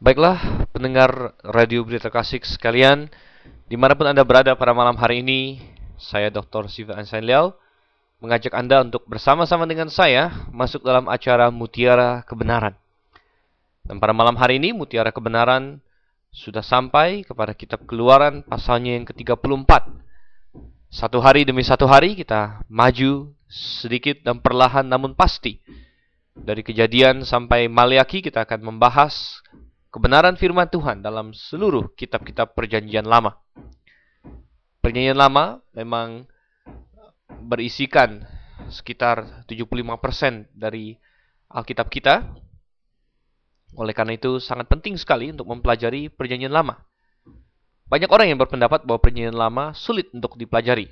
Baiklah, pendengar Radio Berita Kasih sekalian, di mana pun Anda berada pada malam hari ini, saya Dr. Siva Ansain Liao mengajak Anda untuk bersama-sama dengan saya masuk dalam acara Mutiara Kebenaran. Dan pada malam hari ini, Mutiara Kebenaran sudah sampai kepada kitab keluaran pasalnya yang ke-34. Satu hari demi satu hari kita maju sedikit dan perlahan namun pasti. Dari kejadian sampai Maliaki kita akan membahas kebenaran firman Tuhan dalam seluruh kitab-kitab perjanjian lama. Perjanjian lama memang berisikan sekitar 75% dari Alkitab kita. Oleh karena itu sangat penting sekali untuk mempelajari perjanjian lama. Banyak orang yang berpendapat bahwa perjanjian lama sulit untuk dipelajari.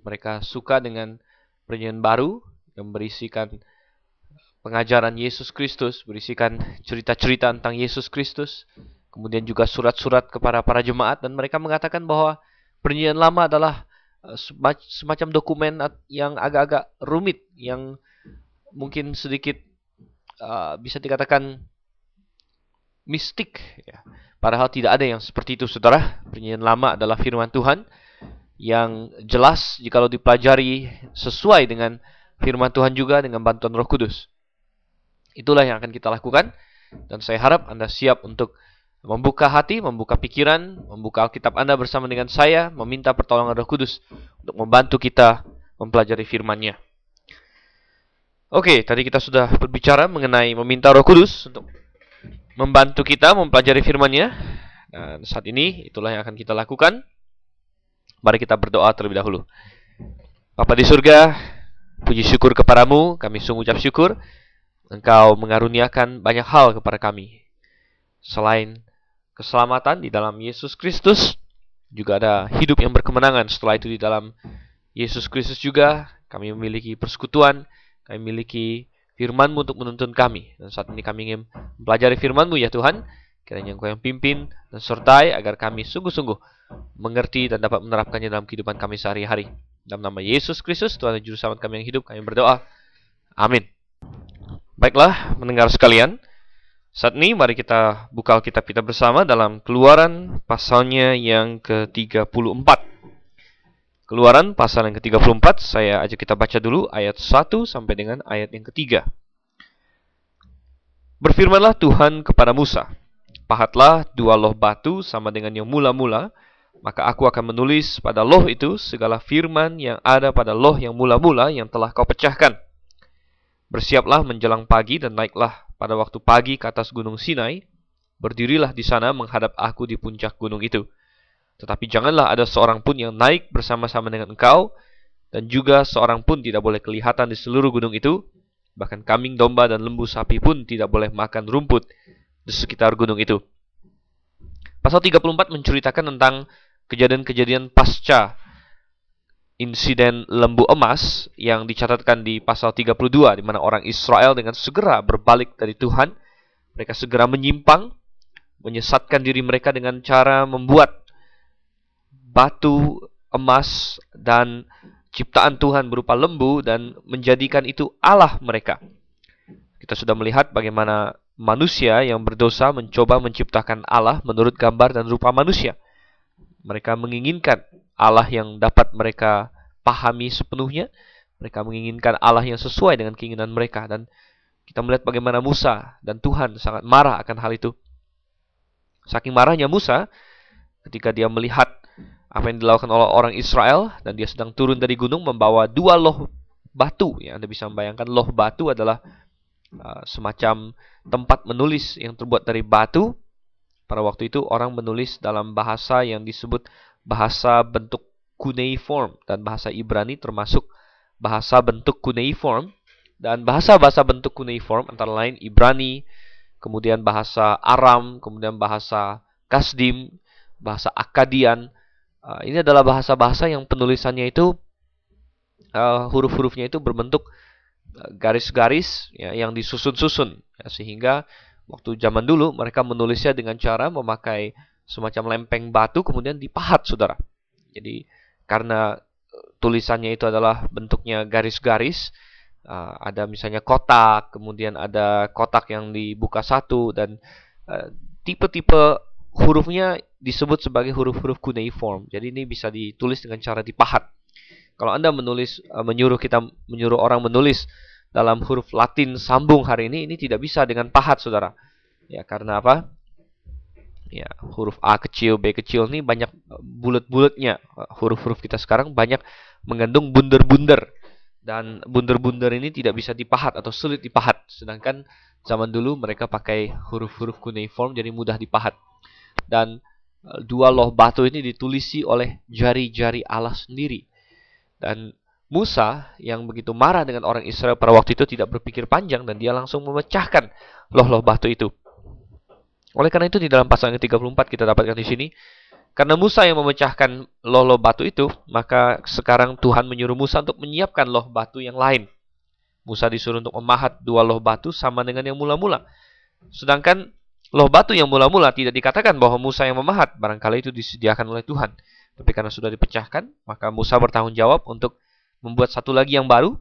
Mereka suka dengan perjanjian baru yang berisikan pengajaran Yesus Kristus, berisikan cerita-cerita tentang Yesus Kristus, kemudian juga surat-surat kepada para jemaat dan mereka mengatakan bahwa perjanjian lama adalah eh, semacam dokumen yang agak-agak rumit yang mungkin sedikit uh, bisa dikatakan mistik ya. Padahal tidak ada yang seperti itu Saudara. Perjanjian lama adalah firman Tuhan yang jelas jikalau dipelajari sesuai dengan firman Tuhan juga dengan bantuan Roh Kudus. Itulah yang akan kita lakukan dan saya harap Anda siap untuk membuka hati, membuka pikiran, membuka Alkitab Anda bersama dengan saya, meminta pertolongan Roh Kudus untuk membantu kita mempelajari firman-Nya. Oke, tadi kita sudah berbicara mengenai meminta Roh Kudus untuk membantu kita mempelajari firman-Nya. Dan saat ini itulah yang akan kita lakukan. Mari kita berdoa terlebih dahulu. Bapa di surga, puji syukur kepadamu, kami sungguh ucap syukur Engkau mengaruniakan banyak hal kepada kami. Selain keselamatan di dalam Yesus Kristus, juga ada hidup yang berkemenangan. Setelah itu di dalam Yesus Kristus juga kami memiliki persekutuan, kami memiliki firman-Mu untuk menuntun kami. Dan saat ini kami ingin mempelajari firman-Mu ya Tuhan. Kiranya Engkau yang pimpin dan sertai agar kami sungguh-sungguh mengerti dan dapat menerapkannya dalam kehidupan kami sehari-hari. Dalam nama Yesus Kristus, Tuhan dan Juru Selamat kami yang hidup, kami berdoa. Amin. Baiklah, mendengar sekalian. Saat ini mari kita buka Alkitab kita bersama dalam Keluaran pasalnya yang ke-34. Keluaran pasal yang ke-34, saya ajak kita baca dulu ayat 1 sampai dengan ayat yang ketiga. Berfirmanlah Tuhan kepada Musa, Pahatlah dua loh batu sama dengan yang mula-mula, maka aku akan menulis pada loh itu segala firman yang ada pada loh yang mula-mula yang telah kau pecahkan Bersiaplah menjelang pagi dan naiklah pada waktu pagi ke atas gunung Sinai. Berdirilah di sana menghadap aku di puncak gunung itu. Tetapi janganlah ada seorang pun yang naik bersama-sama dengan engkau, dan juga seorang pun tidak boleh kelihatan di seluruh gunung itu. Bahkan kambing domba dan lembu sapi pun tidak boleh makan rumput di sekitar gunung itu. Pasal 34 menceritakan tentang kejadian-kejadian pasca insiden lembu emas yang dicatatkan di pasal 32 di mana orang Israel dengan segera berbalik dari Tuhan mereka segera menyimpang menyesatkan diri mereka dengan cara membuat batu emas dan ciptaan Tuhan berupa lembu dan menjadikan itu Allah mereka. Kita sudah melihat bagaimana manusia yang berdosa mencoba menciptakan Allah menurut gambar dan rupa manusia. Mereka menginginkan Allah yang dapat mereka pahami sepenuhnya. Mereka menginginkan Allah yang sesuai dengan keinginan mereka. Dan kita melihat bagaimana Musa dan Tuhan sangat marah akan hal itu. Saking marahnya Musa ketika dia melihat apa yang dilakukan oleh orang Israel dan dia sedang turun dari gunung membawa dua loh batu. Ya, Anda bisa membayangkan loh batu adalah uh, semacam tempat menulis yang terbuat dari batu. Pada waktu itu orang menulis dalam bahasa yang disebut bahasa bentuk cuneiform dan bahasa Ibrani termasuk bahasa bentuk cuneiform dan bahasa-bahasa bentuk cuneiform antara lain Ibrani, kemudian bahasa Aram, kemudian bahasa Kasdim, bahasa Akadian. Uh, ini adalah bahasa-bahasa yang penulisannya itu uh, huruf-hurufnya itu berbentuk uh, garis-garis ya, yang disusun-susun ya, sehingga waktu zaman dulu mereka menulisnya dengan cara memakai semacam lempeng batu kemudian dipahat saudara jadi karena tulisannya itu adalah bentuknya garis-garis uh, ada misalnya kotak kemudian ada kotak yang dibuka satu dan uh, tipe-tipe hurufnya disebut sebagai huruf-huruf cuneiform. Jadi ini bisa ditulis dengan cara dipahat. Kalau Anda menulis uh, menyuruh kita menyuruh orang menulis dalam huruf Latin sambung hari ini ini tidak bisa dengan pahat Saudara. Ya, karena apa? Ya, huruf A kecil, B kecil ini banyak bulat-bulatnya. Huruf-huruf kita sekarang banyak mengandung bunder-bunder. Dan bunder-bunder ini tidak bisa dipahat atau sulit dipahat. Sedangkan zaman dulu mereka pakai huruf-huruf cuneiform jadi mudah dipahat. Dan e, dua loh batu ini ditulisi oleh jari-jari Allah sendiri. Dan Musa yang begitu marah dengan orang Israel pada waktu itu tidak berpikir panjang dan dia langsung memecahkan loh-loh batu itu. Oleh karena itu di dalam pasal ke-34 kita dapatkan di sini, karena Musa yang memecahkan loh-loh batu itu, maka sekarang Tuhan menyuruh Musa untuk menyiapkan loh batu yang lain. Musa disuruh untuk memahat dua loh batu sama dengan yang mula-mula. Sedangkan loh batu yang mula-mula tidak dikatakan bahwa Musa yang memahat, barangkali itu disediakan oleh Tuhan. Tapi karena sudah dipecahkan, maka Musa bertanggung jawab untuk membuat satu lagi yang baru.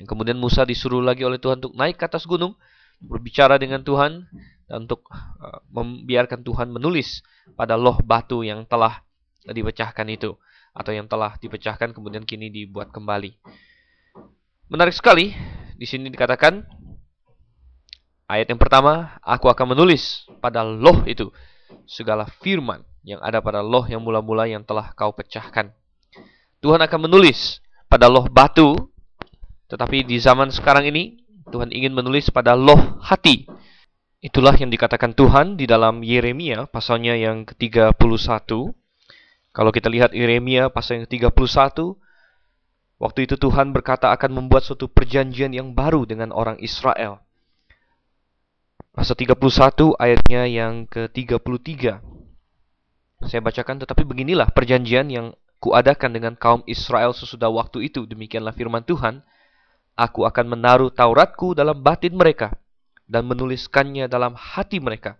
Kemudian Musa disuruh lagi oleh Tuhan untuk naik ke atas gunung, berbicara dengan Tuhan, untuk uh, membiarkan Tuhan menulis pada loh batu yang telah dipecahkan itu atau yang telah dipecahkan kemudian kini dibuat kembali. Menarik sekali di sini dikatakan ayat yang pertama, aku akan menulis pada loh itu segala firman yang ada pada loh yang mula-mula yang telah kau pecahkan. Tuhan akan menulis pada loh batu, tetapi di zaman sekarang ini Tuhan ingin menulis pada loh hati Itulah yang dikatakan Tuhan di dalam Yeremia pasalnya yang ke-31. Kalau kita lihat Yeremia pasal yang ke-31, waktu itu Tuhan berkata akan membuat suatu perjanjian yang baru dengan orang Israel. Pasal 31 ayatnya yang ke-33. Saya bacakan, tetapi beginilah perjanjian yang kuadakan dengan kaum Israel sesudah waktu itu. Demikianlah firman Tuhan. Aku akan menaruh Tauratku dalam batin mereka dan menuliskannya dalam hati mereka.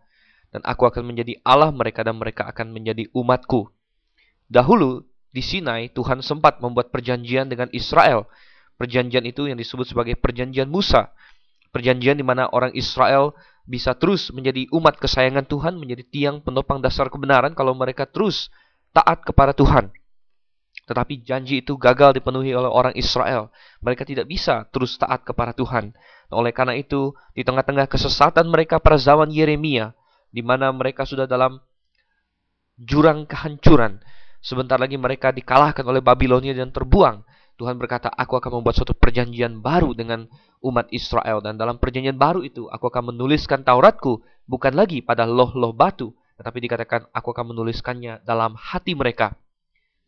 Dan aku akan menjadi Allah mereka dan mereka akan menjadi umatku. Dahulu di Sinai Tuhan sempat membuat perjanjian dengan Israel. Perjanjian itu yang disebut sebagai perjanjian Musa. Perjanjian di mana orang Israel bisa terus menjadi umat kesayangan Tuhan, menjadi tiang penopang dasar kebenaran kalau mereka terus taat kepada Tuhan. Tetapi janji itu gagal dipenuhi oleh orang Israel. Mereka tidak bisa terus taat kepada Tuhan. Oleh karena itu, di tengah-tengah kesesatan mereka pada zaman Yeremia, di mana mereka sudah dalam jurang kehancuran, sebentar lagi mereka dikalahkan oleh Babilonia dan terbuang. Tuhan berkata, aku akan membuat suatu perjanjian baru dengan umat Israel. Dan dalam perjanjian baru itu, aku akan menuliskan Tauratku, bukan lagi pada loh-loh batu, tetapi dikatakan, aku akan menuliskannya dalam hati mereka.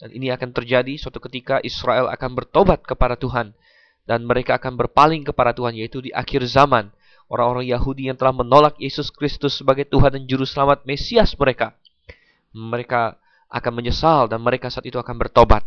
Dan ini akan terjadi suatu ketika Israel akan bertobat kepada Tuhan dan mereka akan berpaling kepada Tuhan yaitu di akhir zaman. Orang-orang Yahudi yang telah menolak Yesus Kristus sebagai Tuhan dan juru selamat Mesias mereka. Mereka akan menyesal dan mereka saat itu akan bertobat.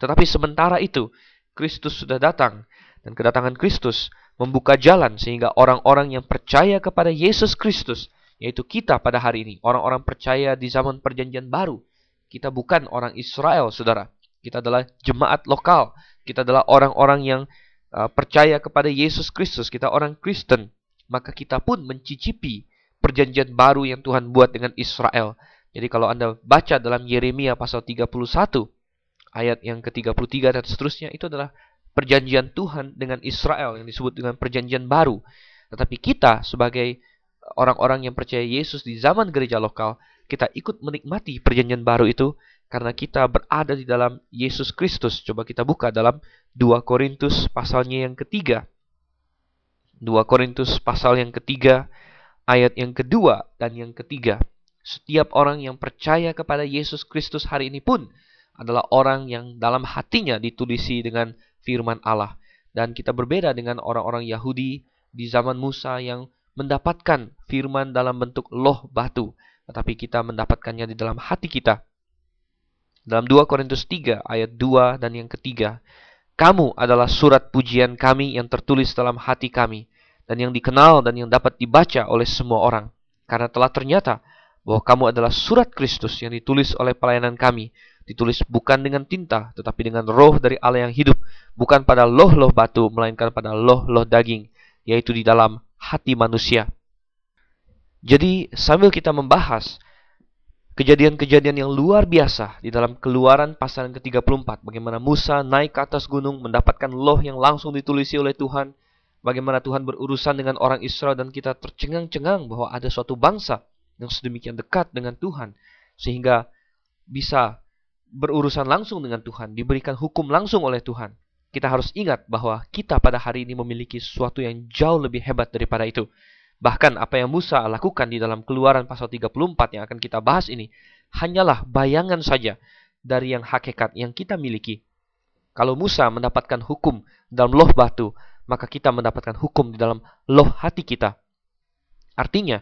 Tetapi sementara itu, Kristus sudah datang dan kedatangan Kristus membuka jalan sehingga orang-orang yang percaya kepada Yesus Kristus, yaitu kita pada hari ini, orang-orang percaya di zaman perjanjian baru. Kita bukan orang Israel, saudara. Kita adalah jemaat lokal kita adalah orang-orang yang uh, percaya kepada Yesus Kristus, kita orang Kristen, maka kita pun mencicipi perjanjian baru yang Tuhan buat dengan Israel. Jadi kalau Anda baca dalam Yeremia pasal 31 ayat yang ke-33 dan seterusnya itu adalah perjanjian Tuhan dengan Israel yang disebut dengan perjanjian baru. Tetapi kita sebagai orang-orang yang percaya Yesus di zaman gereja lokal, kita ikut menikmati perjanjian baru itu karena kita berada di dalam Yesus Kristus. Coba kita buka dalam 2 Korintus pasalnya yang ketiga. 2 Korintus pasal yang ketiga, ayat yang kedua dan yang ketiga. Setiap orang yang percaya kepada Yesus Kristus hari ini pun adalah orang yang dalam hatinya ditulisi dengan firman Allah. Dan kita berbeda dengan orang-orang Yahudi di zaman Musa yang mendapatkan firman dalam bentuk loh batu. Tetapi kita mendapatkannya di dalam hati kita dalam 2 Korintus 3 ayat 2 dan yang ketiga, kamu adalah surat pujian kami yang tertulis dalam hati kami dan yang dikenal dan yang dapat dibaca oleh semua orang. Karena telah ternyata bahwa kamu adalah surat Kristus yang ditulis oleh pelayanan kami, ditulis bukan dengan tinta, tetapi dengan roh dari Allah yang hidup, bukan pada loh-loh batu, melainkan pada loh-loh daging, yaitu di dalam hati manusia. Jadi sambil kita membahas kejadian-kejadian yang luar biasa di dalam keluaran pasal yang ke-34. Bagaimana Musa naik ke atas gunung mendapatkan loh yang langsung ditulisi oleh Tuhan. Bagaimana Tuhan berurusan dengan orang Israel dan kita tercengang-cengang bahwa ada suatu bangsa yang sedemikian dekat dengan Tuhan. Sehingga bisa berurusan langsung dengan Tuhan, diberikan hukum langsung oleh Tuhan. Kita harus ingat bahwa kita pada hari ini memiliki sesuatu yang jauh lebih hebat daripada itu. Bahkan apa yang Musa lakukan di dalam keluaran pasal 34 yang akan kita bahas ini hanyalah bayangan saja dari yang hakikat yang kita miliki. Kalau Musa mendapatkan hukum dalam loh batu, maka kita mendapatkan hukum di dalam loh hati kita. Artinya,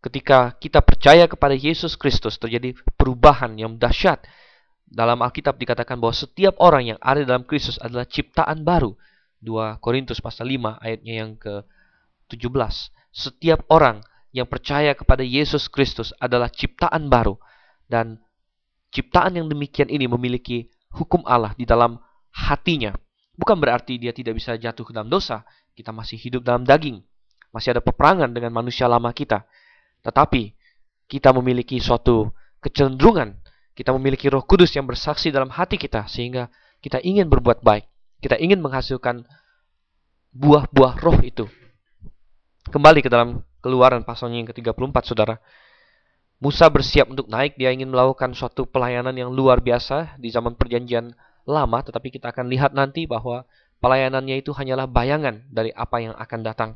ketika kita percaya kepada Yesus Kristus terjadi perubahan yang dahsyat. Dalam Alkitab dikatakan bahwa setiap orang yang ada dalam Kristus adalah ciptaan baru. 2 Korintus pasal 5 ayatnya yang ke-17 setiap orang yang percaya kepada Yesus Kristus adalah ciptaan baru dan ciptaan yang demikian ini memiliki hukum Allah di dalam hatinya. Bukan berarti dia tidak bisa jatuh ke dalam dosa, kita masih hidup dalam daging, masih ada peperangan dengan manusia lama kita. Tetapi kita memiliki suatu kecenderungan, kita memiliki Roh Kudus yang bersaksi dalam hati kita sehingga kita ingin berbuat baik, kita ingin menghasilkan buah-buah roh itu Kembali ke dalam keluaran pasalnya yang ke-34, saudara. Musa bersiap untuk naik, dia ingin melakukan suatu pelayanan yang luar biasa di zaman perjanjian lama, tetapi kita akan lihat nanti bahwa pelayanannya itu hanyalah bayangan dari apa yang akan datang.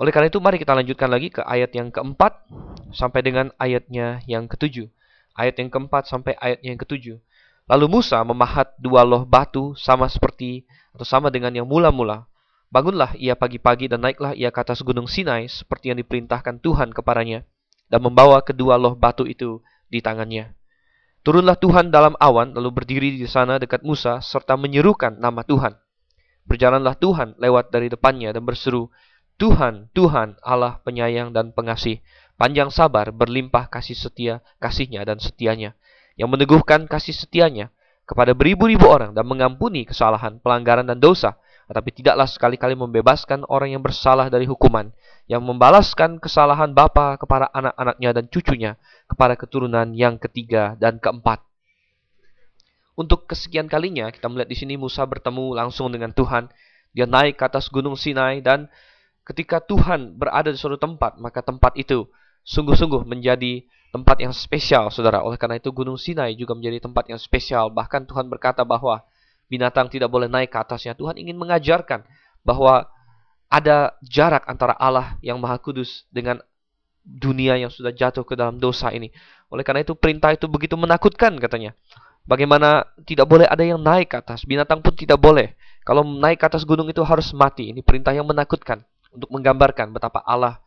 Oleh karena itu, mari kita lanjutkan lagi ke ayat yang keempat sampai dengan ayatnya yang ketujuh. Ayat yang keempat sampai ayatnya yang ketujuh. Lalu Musa memahat dua loh batu sama seperti atau sama dengan yang mula-mula Bangunlah ia pagi-pagi dan naiklah ia ke atas gunung Sinai seperti yang diperintahkan Tuhan kepadanya dan membawa kedua loh batu itu di tangannya. Turunlah Tuhan dalam awan lalu berdiri di sana dekat Musa serta menyerukan nama Tuhan. Berjalanlah Tuhan lewat dari depannya dan berseru, Tuhan, Tuhan, Allah penyayang dan pengasih, panjang sabar, berlimpah kasih setia, kasihnya dan setianya, yang meneguhkan kasih setianya kepada beribu-ribu orang dan mengampuni kesalahan, pelanggaran dan dosa, tetapi tidaklah sekali-kali membebaskan orang yang bersalah dari hukuman, yang membalaskan kesalahan bapa kepada anak-anaknya dan cucunya, kepada keturunan yang ketiga dan keempat. Untuk kesekian kalinya kita melihat di sini Musa bertemu langsung dengan Tuhan. Dia naik ke atas gunung Sinai dan ketika Tuhan berada di suatu tempat, maka tempat itu sungguh-sungguh menjadi tempat yang spesial, saudara. Oleh karena itu Gunung Sinai juga menjadi tempat yang spesial. Bahkan Tuhan berkata bahwa binatang tidak boleh naik ke atasnya. Tuhan ingin mengajarkan bahwa ada jarak antara Allah yang Maha Kudus dengan dunia yang sudah jatuh ke dalam dosa ini. Oleh karena itu perintah itu begitu menakutkan katanya. Bagaimana tidak boleh ada yang naik ke atas, binatang pun tidak boleh. Kalau naik ke atas gunung itu harus mati. Ini perintah yang menakutkan untuk menggambarkan betapa Allah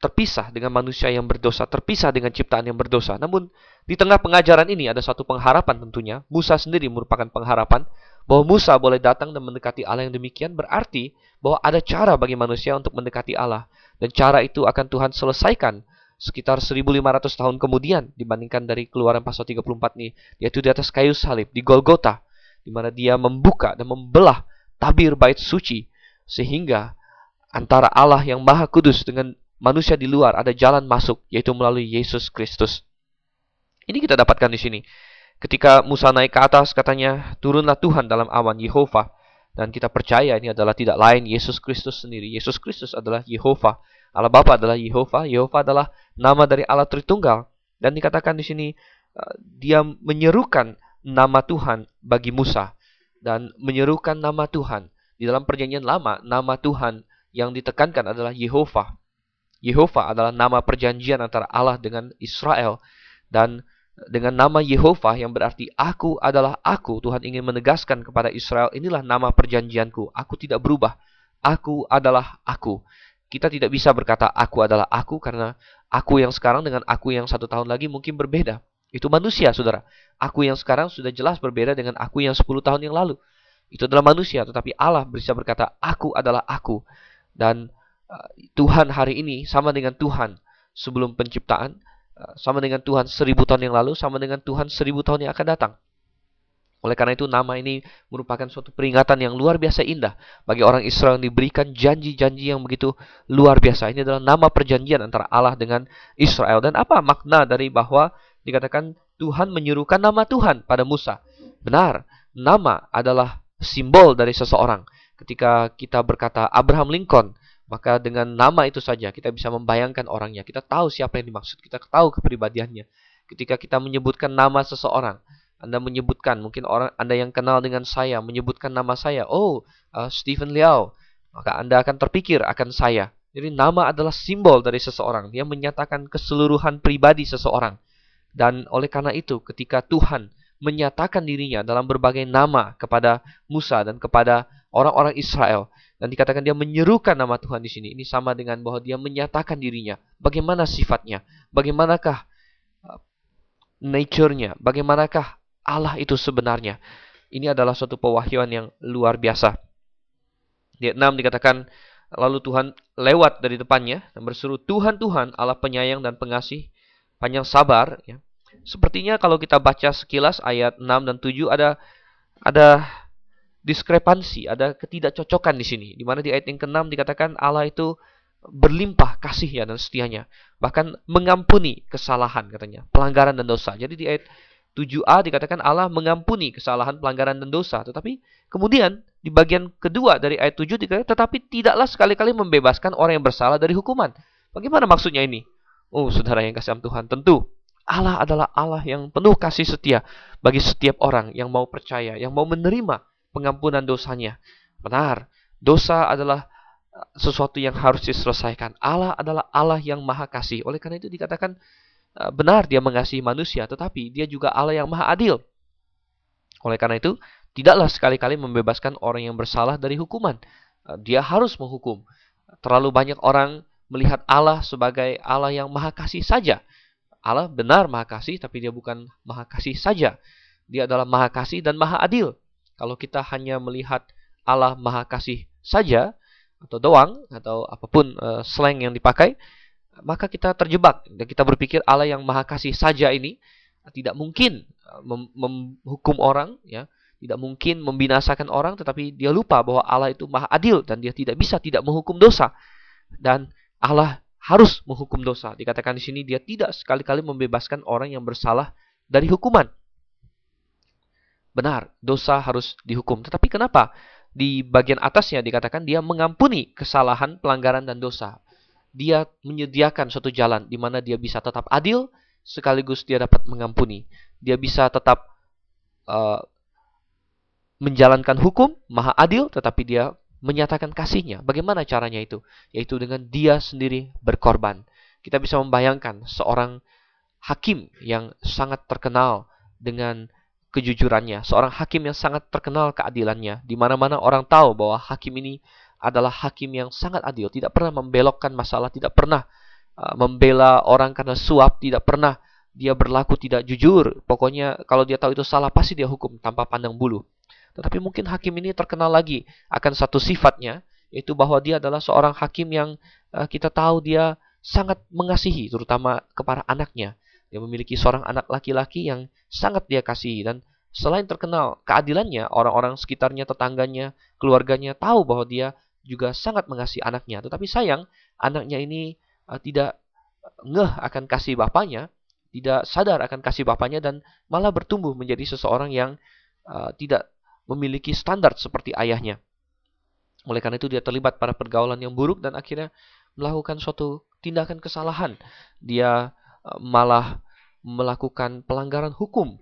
terpisah dengan manusia yang berdosa, terpisah dengan ciptaan yang berdosa. Namun di tengah pengajaran ini ada satu pengharapan tentunya. Musa sendiri merupakan pengharapan bahwa Musa boleh datang dan mendekati Allah yang demikian berarti bahwa ada cara bagi manusia untuk mendekati Allah dan cara itu akan Tuhan selesaikan sekitar 1500 tahun kemudian dibandingkan dari keluaran pasal 34 ini yaitu di atas kayu salib di Golgota di mana dia membuka dan membelah tabir bait suci sehingga antara Allah yang maha kudus dengan manusia di luar ada jalan masuk yaitu melalui Yesus Kristus. Ini kita dapatkan di sini. Ketika Musa naik ke atas katanya turunlah Tuhan dalam awan Yehova dan kita percaya ini adalah tidak lain Yesus Kristus sendiri. Yesus Kristus adalah Yehova. Allah Bapa adalah Yehova. Yehova adalah nama dari Allah Tritunggal dan dikatakan di sini uh, dia menyerukan nama Tuhan bagi Musa dan menyerukan nama Tuhan. Di dalam perjanjian lama, nama Tuhan yang ditekankan adalah Yehova. Yehova adalah nama perjanjian antara Allah dengan Israel dan dengan nama Yehova yang berarti aku adalah aku. Tuhan ingin menegaskan kepada Israel inilah nama perjanjianku. Aku tidak berubah. Aku adalah aku. Kita tidak bisa berkata aku adalah aku karena aku yang sekarang dengan aku yang satu tahun lagi mungkin berbeda. Itu manusia saudara. Aku yang sekarang sudah jelas berbeda dengan aku yang 10 tahun yang lalu. Itu adalah manusia tetapi Allah bisa berkata aku adalah aku. Dan Eh, Tuhan hari ini sama dengan Tuhan sebelum penciptaan, sama dengan Tuhan seribu tahun yang lalu, sama dengan Tuhan seribu tahun yang akan datang. Oleh karena itu nama ini merupakan suatu peringatan yang luar biasa indah bagi orang Israel yang diberikan janji-janji yang begitu luar biasa. Ini adalah nama perjanjian antara Allah dengan Israel. Dan apa makna dari bahwa dikatakan Tuhan menyuruhkan nama Tuhan pada Musa? Benar, nama adalah simbol dari seseorang. Ketika kita berkata Abraham Lincoln, maka dengan nama itu saja kita bisa membayangkan orangnya. Kita tahu siapa yang dimaksud, kita tahu kepribadiannya. Ketika kita menyebutkan nama seseorang, anda menyebutkan, mungkin orang Anda yang kenal dengan saya menyebutkan nama saya, oh uh, Stephen Liao, maka Anda akan terpikir akan saya. Jadi nama adalah simbol dari seseorang. Dia menyatakan keseluruhan pribadi seseorang. Dan oleh karena itu, ketika Tuhan menyatakan dirinya dalam berbagai nama kepada Musa dan kepada orang-orang Israel, dan dikatakan dia menyerukan nama Tuhan di sini. Ini sama dengan bahwa dia menyatakan dirinya. Bagaimana sifatnya? Bagaimanakah uh, nature-nya? Bagaimanakah Allah itu sebenarnya. Ini adalah suatu pewahyuan yang luar biasa. Di 6 dikatakan, lalu Tuhan lewat dari depannya dan berseru, Tuhan, Tuhan, Allah penyayang dan pengasih, panjang sabar. Ya. Sepertinya kalau kita baca sekilas ayat 6 dan 7 ada ada diskrepansi, ada ketidakcocokan di sini. Di mana di ayat yang ke-6 dikatakan Allah itu berlimpah kasihnya dan setianya. Bahkan mengampuni kesalahan katanya, pelanggaran dan dosa. Jadi di ayat 7a dikatakan Allah mengampuni kesalahan, pelanggaran, dan dosa. Tetapi kemudian di bagian kedua dari ayat 7 dikatakan, tetapi tidaklah sekali-kali membebaskan orang yang bersalah dari hukuman. Bagaimana maksudnya ini? Oh, saudara yang kasih Tuhan, tentu Allah adalah Allah yang penuh kasih setia bagi setiap orang yang mau percaya, yang mau menerima pengampunan dosanya. Benar, dosa adalah uh, sesuatu yang harus diselesaikan. Allah adalah Allah yang maha kasih. Oleh karena itu dikatakan Eh, benar dia mengasihi manusia, tetapi dia juga Allah yang maha adil. Oleh karena itu, tidaklah sekali-kali membebaskan orang yang bersalah dari hukuman. Eh, dia harus menghukum. Terlalu banyak orang melihat Allah sebagai Allah yang maha kasih saja. Allah benar maha kasih, tapi dia bukan maha kasih saja. Dia adalah maha kasih dan maha adil. Kalau kita hanya melihat Allah maha kasih saja, atau doang, atau apa pun uh, slang yang dipakai, maka kita terjebak. Dan kita berpikir Allah yang maha kasih saja ini tidak mungkin uh, menghukum orang ya. Tidak mungkin membinasakan orang tetapi dia lupa bahwa Allah itu maha adil dan dia tidak bisa tidak menghukum dosa. Dan Allah harus menghukum dosa. Dikatakan di sini dia tidak sekali-kali membebaskan orang yang bersalah dari hukuman benar dosa harus dihukum tetapi kenapa di bagian atasnya dikatakan dia mengampuni kesalahan pelanggaran dan dosa dia menyediakan suatu jalan di mana dia bisa tetap adil sekaligus dia dapat mengampuni. Dia bisa tetap uh, menjalankan hukum, maha adil, tetapi dia menyatakan kasihnya. Bagaimana caranya itu? Yaitu dengan dia sendiri berkorban. Kita bisa membayangkan seorang hakim yang sangat terkenal dengan kejujurannya, seorang hakim yang sangat terkenal keadilannya, di mana-mana orang tahu bahwa hakim ini adalah hakim yang sangat adil, tidak pernah membelokkan masalah, tidak pernah uh, membela orang karena suap, tidak pernah dia berlaku tidak jujur. Pokoknya kalau dia tahu itu salah pasti dia hukum tanpa pandang bulu. Tetapi mungkin hakim ini terkenal lagi akan satu sifatnya, yaitu bahwa dia adalah seorang hakim yang uh, kita tahu dia sangat mengasihi, terutama kepada anaknya. Dia memiliki seorang anak laki-laki yang sangat dia kasihi dan selain terkenal keadilannya, orang-orang sekitarnya, tetangganya, keluarganya tahu bahwa dia juga sangat mengasihi anaknya. Tetapi sayang, anaknya ini uh, tidak ngeh akan kasih bapaknya, tidak sadar akan kasih bapaknya dan malah bertumbuh menjadi seseorang yang uh, tidak memiliki standar seperti ayahnya. Oleh karena itu dia terlibat pada pergaulan yang buruk dan akhirnya melakukan suatu tindakan kesalahan. Dia malah melakukan pelanggaran hukum.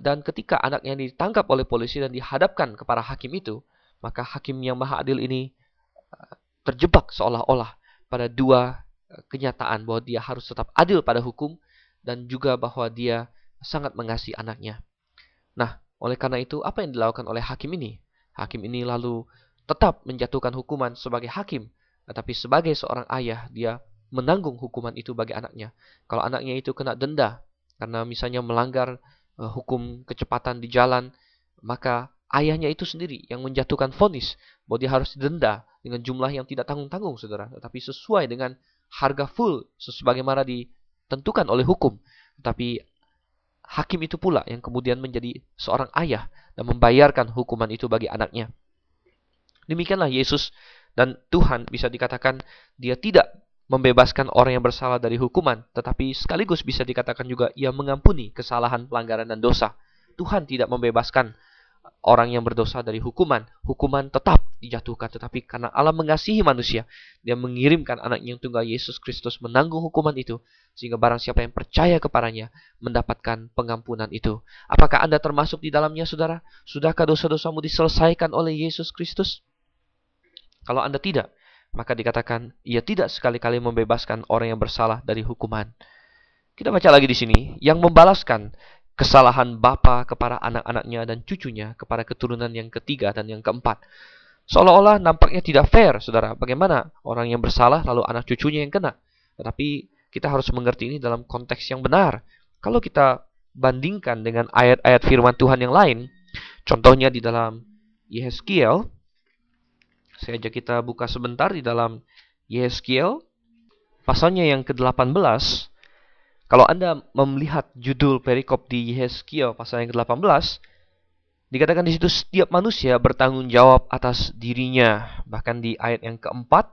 Dan ketika anaknya ditangkap oleh polisi dan dihadapkan kepada hakim itu, maka hakim yang maha adil ini terjebak seolah-olah pada dua eh, kenyataan bahwa dia harus tetap adil pada hukum dan juga bahwa dia sangat mengasihi anaknya. Nah, oleh karena itu apa yang dilakukan oleh hakim ini? Hakim ini lalu tetap menjatuhkan hukuman sebagai hakim, tetapi sebagai seorang ayah dia menanggung hukuman itu bagi anaknya. Kalau anaknya itu kena denda karena misalnya melanggar uh, hukum kecepatan di jalan, maka ayahnya itu sendiri yang menjatuhkan vonis bahwa dia harus didenda dengan jumlah yang tidak tanggung-tanggung, saudara, tetapi sesuai dengan harga full sebagaimana ditentukan oleh hukum. Tetapi hakim itu pula yang kemudian menjadi seorang ayah dan membayarkan hukuman itu bagi anaknya. Demikianlah Yesus dan Tuhan bisa dikatakan dia tidak membebaskan orang yang bersalah dari hukuman, tetapi sekaligus bisa dikatakan juga ia mengampuni kesalahan, pelanggaran, dan dosa. Tuhan tidak membebaskan orang yang berdosa dari hukuman. Hukuman tetap dijatuhkan, tetapi karena Allah mengasihi manusia, Dia mengirimkan anaknya yang tunggal Yesus Kristus menanggung hukuman itu, sehingga barang siapa yang percaya kepadanya mendapatkan pengampunan itu. Apakah Anda termasuk di dalamnya, saudara? Sudahkah dosa-dosamu diselesaikan oleh Yesus Kristus? Kalau Anda tidak, maka dikatakan ia tidak sekali-kali membebaskan orang yang bersalah dari hukuman. Kita baca lagi di sini, yang membalaskan kesalahan bapa kepada anak-anaknya dan cucunya kepada keturunan yang ketiga dan yang keempat. Seolah-olah nampaknya tidak fair, saudara. Bagaimana orang yang bersalah lalu anak cucunya yang kena? Tetapi kita harus mengerti ini dalam konteks yang benar. Kalau kita bandingkan dengan ayat-ayat firman Tuhan yang lain, contohnya di dalam Yehezkiel, saya ajak kita buka sebentar di dalam Yehezkiel, pasalnya yang ke-18, kalau Anda melihat judul perikop di Yehezkiel pasal yang ke-18, dikatakan di situ setiap manusia bertanggung jawab atas dirinya. Bahkan di ayat yang keempat,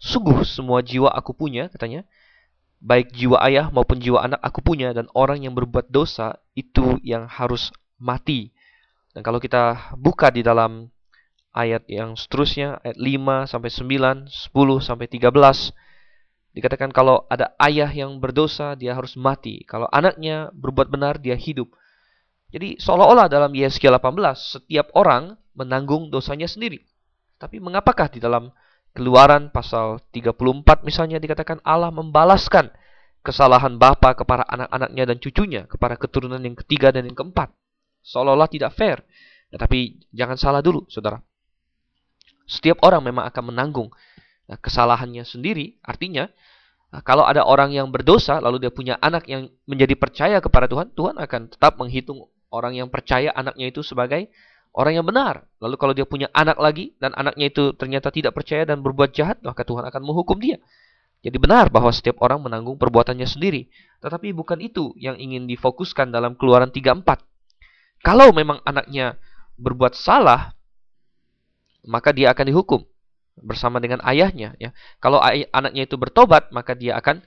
sungguh semua jiwa aku punya, katanya, baik jiwa ayah maupun jiwa anak aku punya, dan orang yang berbuat dosa itu yang harus mati. Dan kalau kita buka di dalam ayat yang seterusnya, ayat 5 sampai 9, 10 sampai 13, Dikatakan kalau ada ayah yang berdosa, dia harus mati. Kalau anaknya berbuat benar, dia hidup. Jadi seolah-olah dalam Yeskiel 18, setiap orang menanggung dosanya sendiri. Tapi mengapakah di dalam keluaran pasal 34 misalnya dikatakan Allah membalaskan kesalahan bapa kepada anak-anaknya dan cucunya, kepada keturunan yang ketiga dan yang keempat. Seolah-olah tidak fair. Tetapi jangan salah dulu, saudara. Setiap orang memang akan menanggung Nah, kesalahannya sendiri artinya nah, kalau ada orang yang berdosa lalu dia punya anak yang menjadi percaya kepada Tuhan, Tuhan akan tetap menghitung orang yang percaya anaknya itu sebagai orang yang benar. Lalu kalau dia punya anak lagi dan anaknya itu ternyata tidak percaya dan berbuat jahat, maka Tuhan akan menghukum dia. Jadi benar bahwa setiap orang menanggung perbuatannya sendiri. Tetapi bukan itu yang ingin difokuskan dalam keluaran 34. Kalau memang anaknya berbuat salah, maka dia akan dihukum bersama dengan ayahnya ya. Kalau ay anaknya itu bertobat, maka dia akan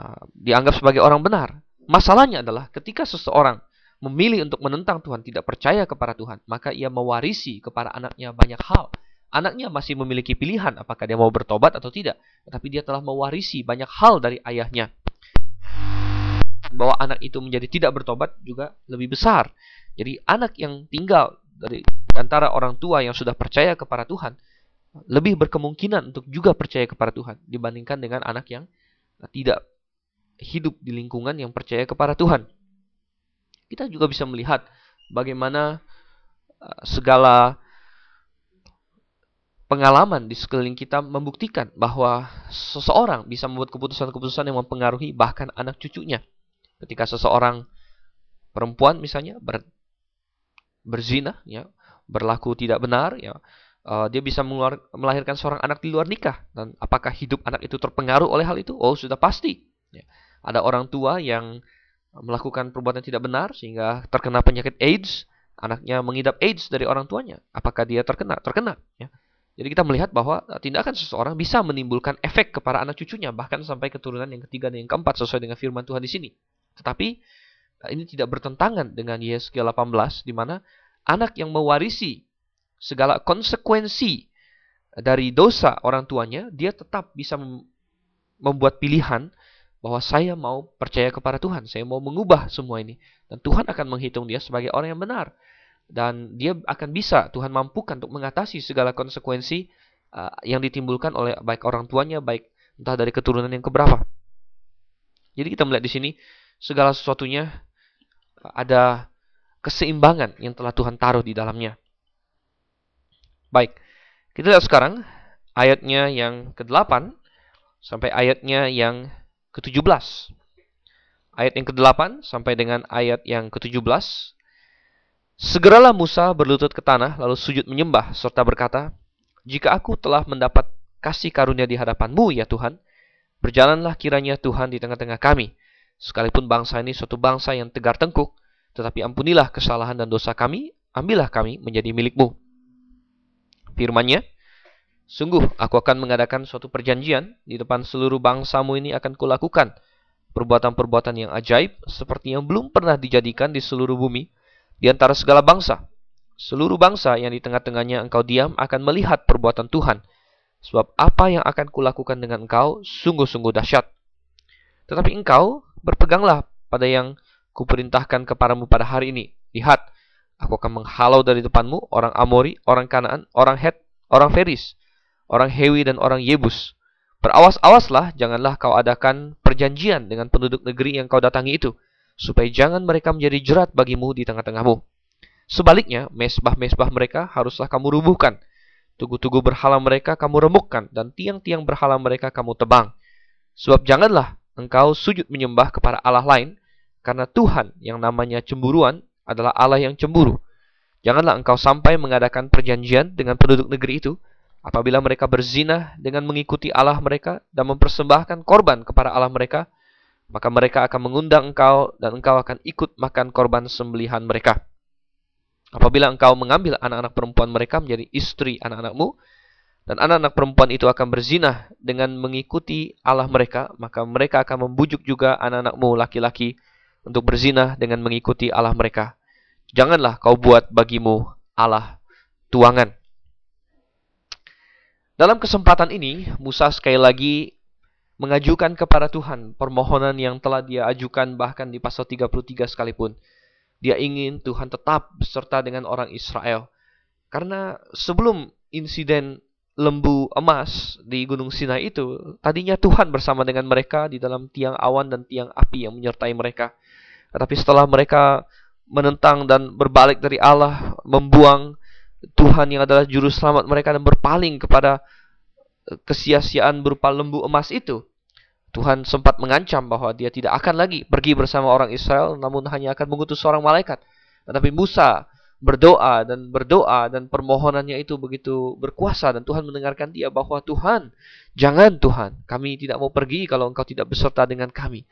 uh, dianggap sebagai orang benar. Masalahnya adalah ketika seseorang memilih untuk menentang Tuhan, tidak percaya kepada Tuhan, maka ia mewarisi kepada anaknya banyak hal. Anaknya masih memiliki pilihan apakah dia mau bertobat atau tidak, tetapi dia telah mewarisi banyak hal dari ayahnya. Bahwa anak itu menjadi tidak bertobat juga lebih besar. Jadi anak yang tinggal dari antara orang tua yang sudah percaya kepada Tuhan, lebih berkemungkinan untuk juga percaya kepada Tuhan dibandingkan dengan anak yang tidak hidup di lingkungan yang percaya kepada Tuhan. Kita juga bisa melihat bagaimana uh, segala pengalaman di sekeliling kita membuktikan bahwa seseorang bisa membuat keputusan-keputusan yang mempengaruhi bahkan anak cucunya. Ketika seseorang perempuan misalnya ber, berzina, ya, berlaku tidak benar, ya, uh, dia bisa mengeluar, melahirkan seorang anak di luar nikah dan apakah hidup anak itu terpengaruh oleh hal itu? Oh sudah pasti. Ya. Ada orang tua yang melakukan perbuatan tidak benar sehingga terkena penyakit AIDS, anaknya mengidap AIDS dari orang tuanya. Apakah dia terkena? Terkena. Ya. Jadi kita melihat bahwa eh, tindakan seseorang bisa menimbulkan efek kepada anak cucunya bahkan sampai keturunan yang ketiga dan yang keempat sesuai dengan firman Tuhan di sini. Tetapi eh, ini tidak bertentangan dengan Yeskiel 18 di mana anak yang mewarisi segala konsekuensi dari dosa orang tuanya, dia tetap bisa membuat pilihan bahwa saya mau percaya kepada Tuhan, saya mau mengubah semua ini. Dan Tuhan akan menghitung dia sebagai orang yang benar. Dan dia akan bisa, Tuhan mampukan untuk mengatasi segala konsekuensi uh, yang ditimbulkan oleh baik orang tuanya, baik entah dari keturunan yang keberapa. Jadi kita melihat di sini, segala sesuatunya ada keseimbangan yang telah Tuhan taruh di dalamnya. Baik, kita lihat sekarang ayatnya yang ke-8 sampai ayatnya yang ke-17. Ayat yang ke-8 sampai dengan ayat yang ke-17. Segeralah Musa berlutut ke tanah lalu sujud menyembah serta berkata, "Jika aku telah mendapat kasih karunia di hadapanmu ya Tuhan, berjalanlah kiranya Tuhan di tengah-tengah kami, Sekalipun bangsa ini suatu bangsa yang tegar tengkuk, tetapi ampunilah kesalahan dan dosa kami, ambillah kami menjadi milikmu. Firmannya, Sungguh, aku akan mengadakan suatu perjanjian di depan seluruh bangsamu ini akan kulakukan perbuatan-perbuatan yang ajaib seperti yang belum pernah dijadikan di seluruh bumi di antara segala bangsa. Seluruh bangsa yang di tengah-tengahnya engkau diam akan melihat perbuatan Tuhan. Sebab apa yang akan kulakukan dengan engkau sungguh-sungguh dahsyat. Tetapi engkau berpeganglah pada yang kuperintahkan kepadamu pada hari ini. Lihat, aku akan menghalau dari depanmu orang Amori, orang Kanaan, orang Het, orang Feris, orang Hewi dan orang Yebus. Berawas-awaslah, janganlah kau adakan perjanjian dengan penduduk negeri yang kau datangi itu, supaya jangan mereka menjadi jerat bagimu di tengah-tengahmu. Sebaliknya, mesbah-mesbah mereka haruslah kamu rubuhkan. Tugu-tugu berhala mereka kamu remukkan, dan tiang-tiang berhala mereka kamu tebang. Sebab janganlah engkau sujud menyembah kepada Allah lain, karena Tuhan yang namanya cemburuan adalah Allah yang cemburu. Janganlah engkau sampai mengadakan perjanjian dengan penduduk negeri itu, Apabila mereka berzina dengan mengikuti Allah mereka dan mempersembahkan korban kepada Allah mereka, maka mereka akan mengundang engkau dan engkau akan ikut makan korban sembelihan mereka. Apabila engkau mengambil anak-anak perempuan mereka menjadi istri anak-anakmu, dan anak-anak perempuan itu akan berzina dengan mengikuti Allah mereka, maka mereka akan membujuk juga anak-anakmu laki-laki untuk berzina dengan mengikuti Allah mereka. Janganlah kau buat bagimu Allah tuangan. Dalam kesempatan ini, Musa sekali lagi mengajukan kepada Tuhan permohonan yang telah dia ajukan bahkan di pasal 33 sekalipun. Dia ingin Tuhan tetap beserta dengan orang Israel. Karena sebelum insiden lembu emas di Gunung Sinai itu, tadinya Tuhan bersama dengan mereka di dalam tiang awan dan tiang api yang menyertai mereka. Tetapi setelah mereka menentang dan berbalik dari Allah, membuang Tuhan yang adalah juru selamat mereka dan berpaling kepada eh, kesia-siaan berupa lembu emas itu. Tuhan sempat mengancam bahwa dia tidak akan lagi pergi bersama orang Israel, namun hanya akan mengutus seorang malaikat. Tetapi Musa berdoa dan berdoa dan permohonannya itu begitu berkuasa dan Tuhan mendengarkan dia bahwa Tuhan, jangan Tuhan, kami tidak mau pergi kalau engkau tidak beserta dengan kami.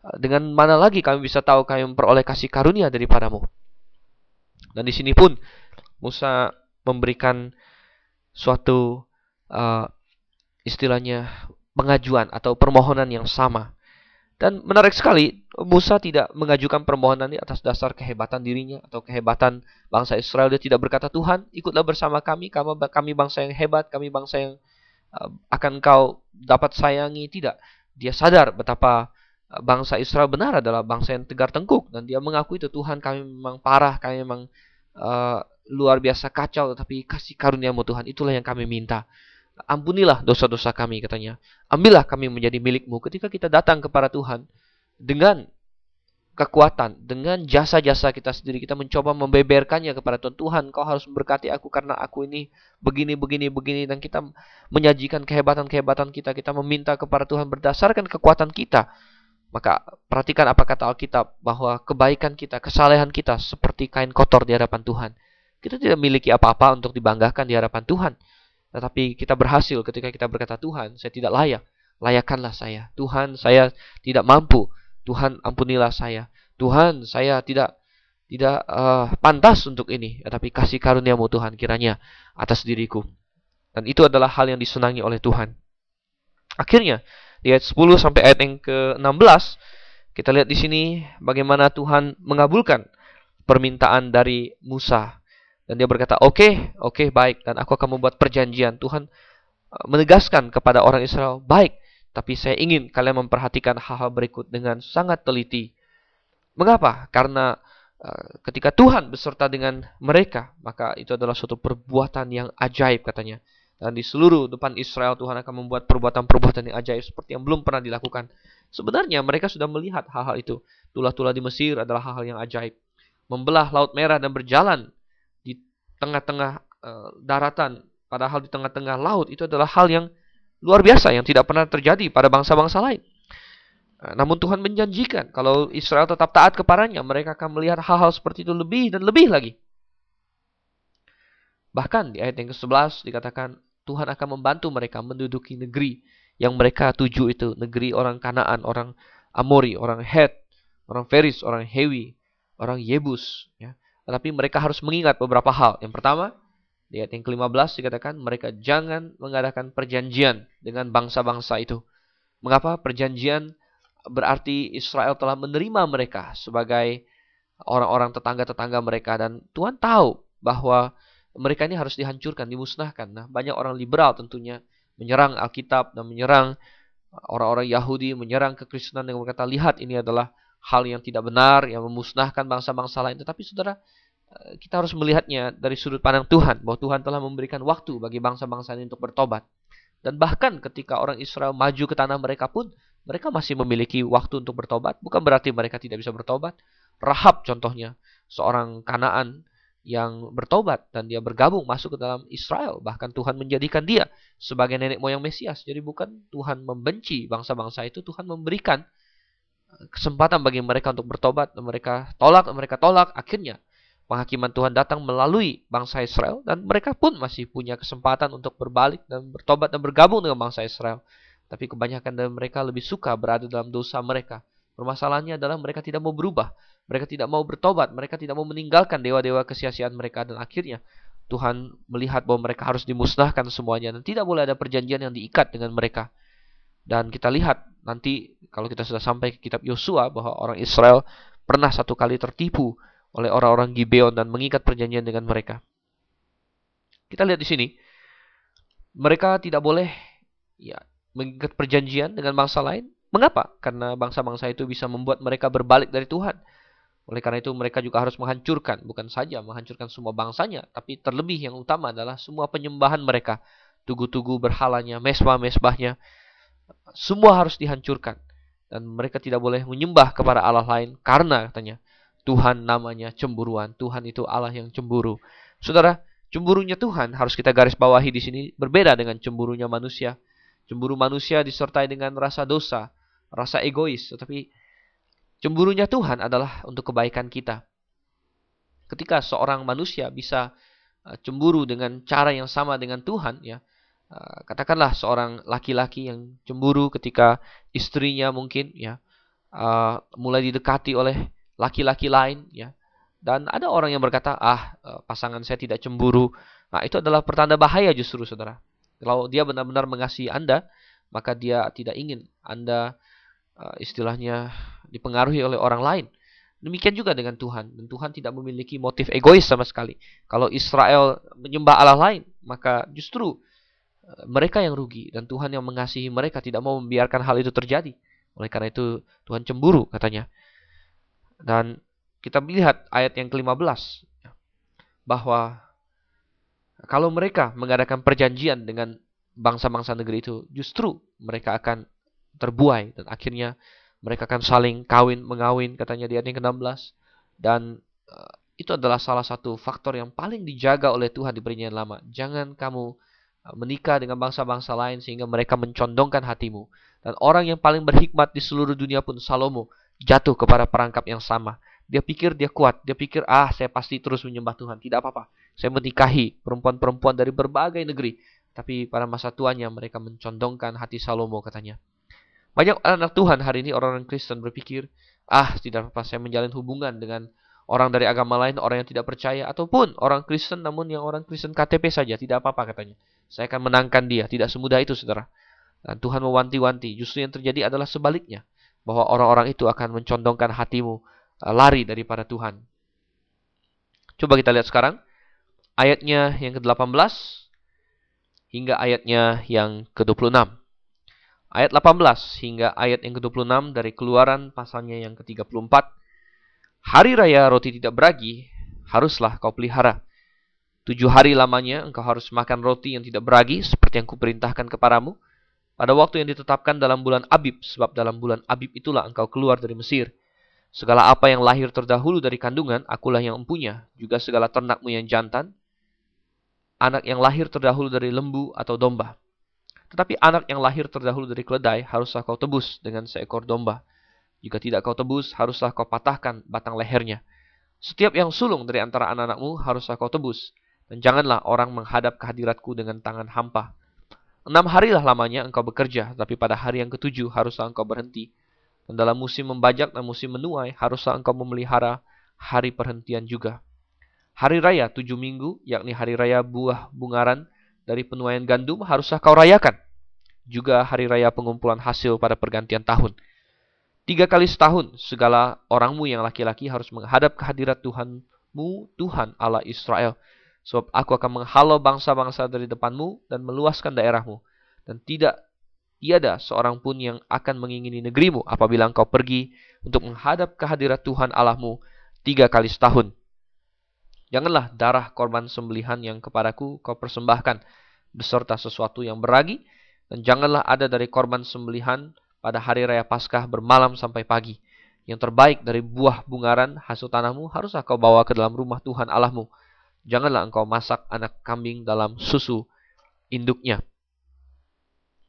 Dengan mana lagi kami bisa tahu kami memperoleh kasih karunia daripadamu? Dan di sini pun Musa memberikan suatu uh, istilahnya pengajuan atau permohonan yang sama. Dan menarik sekali, Musa tidak mengajukan permohonan ini atas dasar kehebatan dirinya atau kehebatan bangsa Israel. Dia tidak berkata, Tuhan, ikutlah bersama kami, kami bangsa yang hebat, kami bangsa yang uh, akan kau dapat sayangi. Tidak. Dia sadar betapa bangsa Israel benar adalah bangsa yang tegar tengkuk. Dan dia mengakui itu, Tuhan kami memang parah, kami memang uh, luar biasa kacau, tetapi kasih karuniamu Tuhan, itulah yang kami minta. Ampunilah dosa-dosa kami, katanya. Ambillah kami menjadi milikmu. Ketika kita datang kepada Tuhan, dengan kekuatan, dengan jasa-jasa kita sendiri, kita mencoba membeberkannya kepada Tuhan. Tuhan, kau harus memberkati aku karena aku ini begini, begini, begini. Dan kita menyajikan kehebatan-kehebatan kita. Kita meminta kepada Tuhan berdasarkan kekuatan kita. Maka perhatikan apa kata Alkitab bahwa kebaikan kita, kesalehan kita seperti kain kotor di hadapan Tuhan. Kita tidak memiliki apa-apa untuk dibanggakan di hadapan Tuhan. Tetapi kita berhasil ketika kita berkata, Tuhan, saya tidak layak. Layakkanlah saya. Tuhan, saya tidak mampu. Tuhan, ampunilah saya. Tuhan, saya tidak tidak uh, pantas untuk ini. Tetapi kasih karuniamu Tuhan kiranya atas diriku. Dan itu adalah hal yang disenangi oleh Tuhan. Akhirnya, di ayat 10 sampai ayat yang ke-16, kita lihat di sini bagaimana Tuhan mengabulkan permintaan dari Musa dan dia berkata, oke, okay, oke, okay, baik. Dan aku akan membuat perjanjian. Tuhan uh, menegaskan kepada orang Israel, baik. Tapi saya ingin kalian memperhatikan hal-hal berikut dengan sangat teliti. Mengapa? Karena uh, ketika Tuhan beserta dengan mereka, maka itu adalah suatu perbuatan yang ajaib katanya. Dan di seluruh depan Israel Tuhan akan membuat perbuatan-perbuatan yang ajaib seperti yang belum pernah dilakukan. Sebenarnya mereka sudah melihat hal-hal itu. Tulah-tulah di Mesir adalah hal-hal yang ajaib. Membelah Laut Merah dan berjalan tengah-tengah uh, daratan, padahal di tengah-tengah laut itu adalah hal yang luar biasa yang tidak pernah terjadi pada bangsa-bangsa lain. Uh, namun Tuhan menjanjikan kalau Israel tetap taat kepadanya, mereka akan melihat hal-hal seperti itu lebih dan lebih lagi. Bahkan di ayat yang ke-11 dikatakan Tuhan akan membantu mereka menduduki negeri yang mereka tuju itu, negeri orang Kanaan, orang Amori, orang Het, orang Feris, orang Hewi, orang Yebus. Ya. Tetapi mereka harus mengingat beberapa hal. Yang pertama, di ayat yang ke-15 dikatakan mereka jangan mengadakan perjanjian dengan bangsa-bangsa itu. Mengapa? Perjanjian berarti Israel telah menerima mereka sebagai orang-orang tetangga-tetangga mereka dan Tuhan tahu bahwa mereka ini harus dihancurkan, dimusnahkan. Nah, banyak orang liberal tentunya menyerang Alkitab dan menyerang orang-orang Yahudi, menyerang kekristenan dengan berkata, lihat ini adalah hal yang tidak benar, yang memusnahkan bangsa-bangsa lain. Tetapi saudara, Eh, kita harus melihatnya dari sudut pandang Tuhan bahwa Tuhan telah memberikan waktu bagi bangsa-bangsa ini untuk bertobat. Dan bahkan ketika orang Israel maju ke tanah mereka pun mereka masih memiliki waktu untuk bertobat. Bukan berarti mereka tidak bisa bertobat. Rahab contohnya, seorang Kanaan yang bertobat dan dia bergabung masuk ke dalam Israel. Bahkan Tuhan menjadikan dia sebagai nenek moyang Mesias. Jadi bukan Tuhan membenci bangsa-bangsa itu, Tuhan memberikan kesempatan bagi mereka untuk bertobat. Mereka tolak, mereka tolak. Akhirnya penghakiman Tuhan datang melalui bangsa Israel dan mereka pun masih punya kesempatan untuk berbalik dan bertobat dan bergabung dengan bangsa Israel. Tapi kebanyakan dari mereka lebih suka berada dalam dosa mereka. Permasalahannya adalah mereka tidak mau berubah, mereka tidak mau bertobat, mereka tidak mau meninggalkan dewa-dewa kesia-siaan mereka dan akhirnya Tuhan melihat bahwa mereka harus dimusnahkan semuanya dan tidak boleh ada perjanjian yang diikat dengan mereka. Dan kita lihat nanti kalau kita sudah sampai ke kitab Yosua bahwa orang Israel pernah satu kali tertipu oleh orang-orang Gibeon dan mengikat perjanjian dengan mereka. Kita lihat di sini, mereka tidak boleh ya mengikat perjanjian dengan bangsa lain. Mengapa? Karena bangsa-bangsa itu bisa membuat mereka berbalik dari Tuhan. Oleh karena itu mereka juga harus menghancurkan, bukan saja menghancurkan semua bangsanya, tapi terlebih yang utama adalah semua penyembahan mereka. Tugu-tugu berhalanya, mesbah-mesbahnya, semua harus dihancurkan. Dan mereka tidak boleh menyembah kepada Allah lain karena katanya Tuhan namanya cemburuan. Tuhan itu Allah yang cemburu. Saudara, cemburunya Tuhan harus kita garis bawahi di sini berbeda dengan cemburunya manusia. Cemburu manusia disertai dengan rasa dosa, rasa egois, tetapi cemburunya Tuhan adalah untuk kebaikan kita. Ketika seorang manusia bisa uh, cemburu dengan cara yang sama dengan Tuhan, ya, uh, katakanlah seorang laki-laki yang cemburu ketika istrinya mungkin ya uh, mulai didekati oleh laki-laki lain ya. Dan ada orang yang berkata, "Ah, eh, pasangan saya tidak cemburu." Nah, itu adalah pertanda bahaya justru Saudara. Kalau dia benar-benar mengasihi Anda, maka dia tidak ingin Anda istilahnya dipengaruhi oleh orang lain. Demikian juga dengan Tuhan. Dan Tuhan tidak memiliki motif egois sama sekali. Kalau Israel menyembah Allah lain, maka justru uh, mereka yang rugi. Dan Tuhan yang mengasihi mereka tidak mau membiarkan hal itu terjadi. Oleh karena itu Tuhan cemburu katanya. Dan kita melihat ayat yang ke-15 bahwa kalau mereka mengadakan perjanjian dengan bangsa-bangsa negeri itu, justru mereka akan terbuai dan akhirnya mereka akan saling kawin mengawin katanya di ayat yang ke-16 dan uh, itu adalah salah satu faktor yang paling dijaga oleh Tuhan di perjanjian lama. Jangan kamu uh, menikah dengan bangsa-bangsa lain sehingga mereka mencondongkan hatimu. Dan orang yang paling berhikmat di seluruh dunia pun Salomo jatuh kepada perangkap yang sama. Dia pikir dia kuat, dia pikir ah saya pasti terus menyembah Tuhan. Tidak apa-apa. Saya menikahi perempuan-perempuan dari berbagai negeri. Tapi pada masa tuanya mereka mencondongkan hati Salomo katanya. Banyak anak Tuhan hari ini orang-orang Kristen berpikir, ah tidak apa-apa saya menjalin hubungan dengan orang dari agama lain, orang yang tidak percaya, ataupun orang Kristen namun yang orang Kristen KTP saja, tidak apa-apa katanya. Saya akan menangkan dia, tidak semudah itu saudara. Dan Tuhan mewanti-wanti, justru yang terjadi adalah sebaliknya bahwa orang-orang itu akan mencondongkan hatimu uh, lari daripada Tuhan. Coba kita lihat sekarang ayatnya yang ke-18 hingga ayatnya yang ke-26. Ayat 18 hingga ayat yang ke-26 dari Keluaran pasalnya yang ke-34. Hari raya roti tidak beragi haruslah kau pelihara. Tujuh hari lamanya engkau harus makan roti yang tidak beragi seperti yang kuperintahkan kepadamu pada waktu yang ditetapkan dalam bulan Abib, sebab dalam bulan Abib itulah engkau keluar dari Mesir. Segala apa yang lahir terdahulu dari kandungan, akulah yang empunya, juga segala ternakmu yang jantan, anak yang lahir terdahulu dari lembu atau domba. Tetapi anak yang lahir terdahulu dari keledai haruslah kau tebus dengan seekor domba. Jika tidak kau tebus, haruslah kau patahkan batang lehernya. Setiap yang sulung dari antara anak-anakmu haruslah kau tebus. Dan janganlah orang menghadap kehadiratku dengan tangan hampa. Enam harilah lamanya engkau bekerja, tapi pada hari yang ketujuh haruslah engkau berhenti. Dan dalam musim membajak dan musim menuai, haruslah engkau memelihara hari perhentian juga. Hari raya tujuh minggu, yakni hari raya buah bungaran dari penuaian gandum, haruslah kau rayakan. Juga hari raya pengumpulan hasil pada pergantian tahun. Tiga kali setahun, segala orangmu yang laki-laki harus menghadap kehadirat Tuhanmu, Tuhan Allah Israel. Sebab aku akan menghalau bangsa-bangsa dari depanmu dan meluaskan daerahmu. Dan tidak tiada seorang pun yang akan mengingini negerimu apabila engkau pergi untuk menghadap kehadirat Tuhan Allahmu tiga kali setahun. Janganlah darah korban sembelihan yang kepadaku kau persembahkan beserta sesuatu yang beragi, dan janganlah ada dari korban sembelihan pada hari raya Paskah bermalam sampai pagi. Yang terbaik dari buah bungaran hasil tanahmu haruslah kau bawa ke dalam rumah Tuhan Allahmu. Janganlah engkau masak anak kambing dalam susu induknya.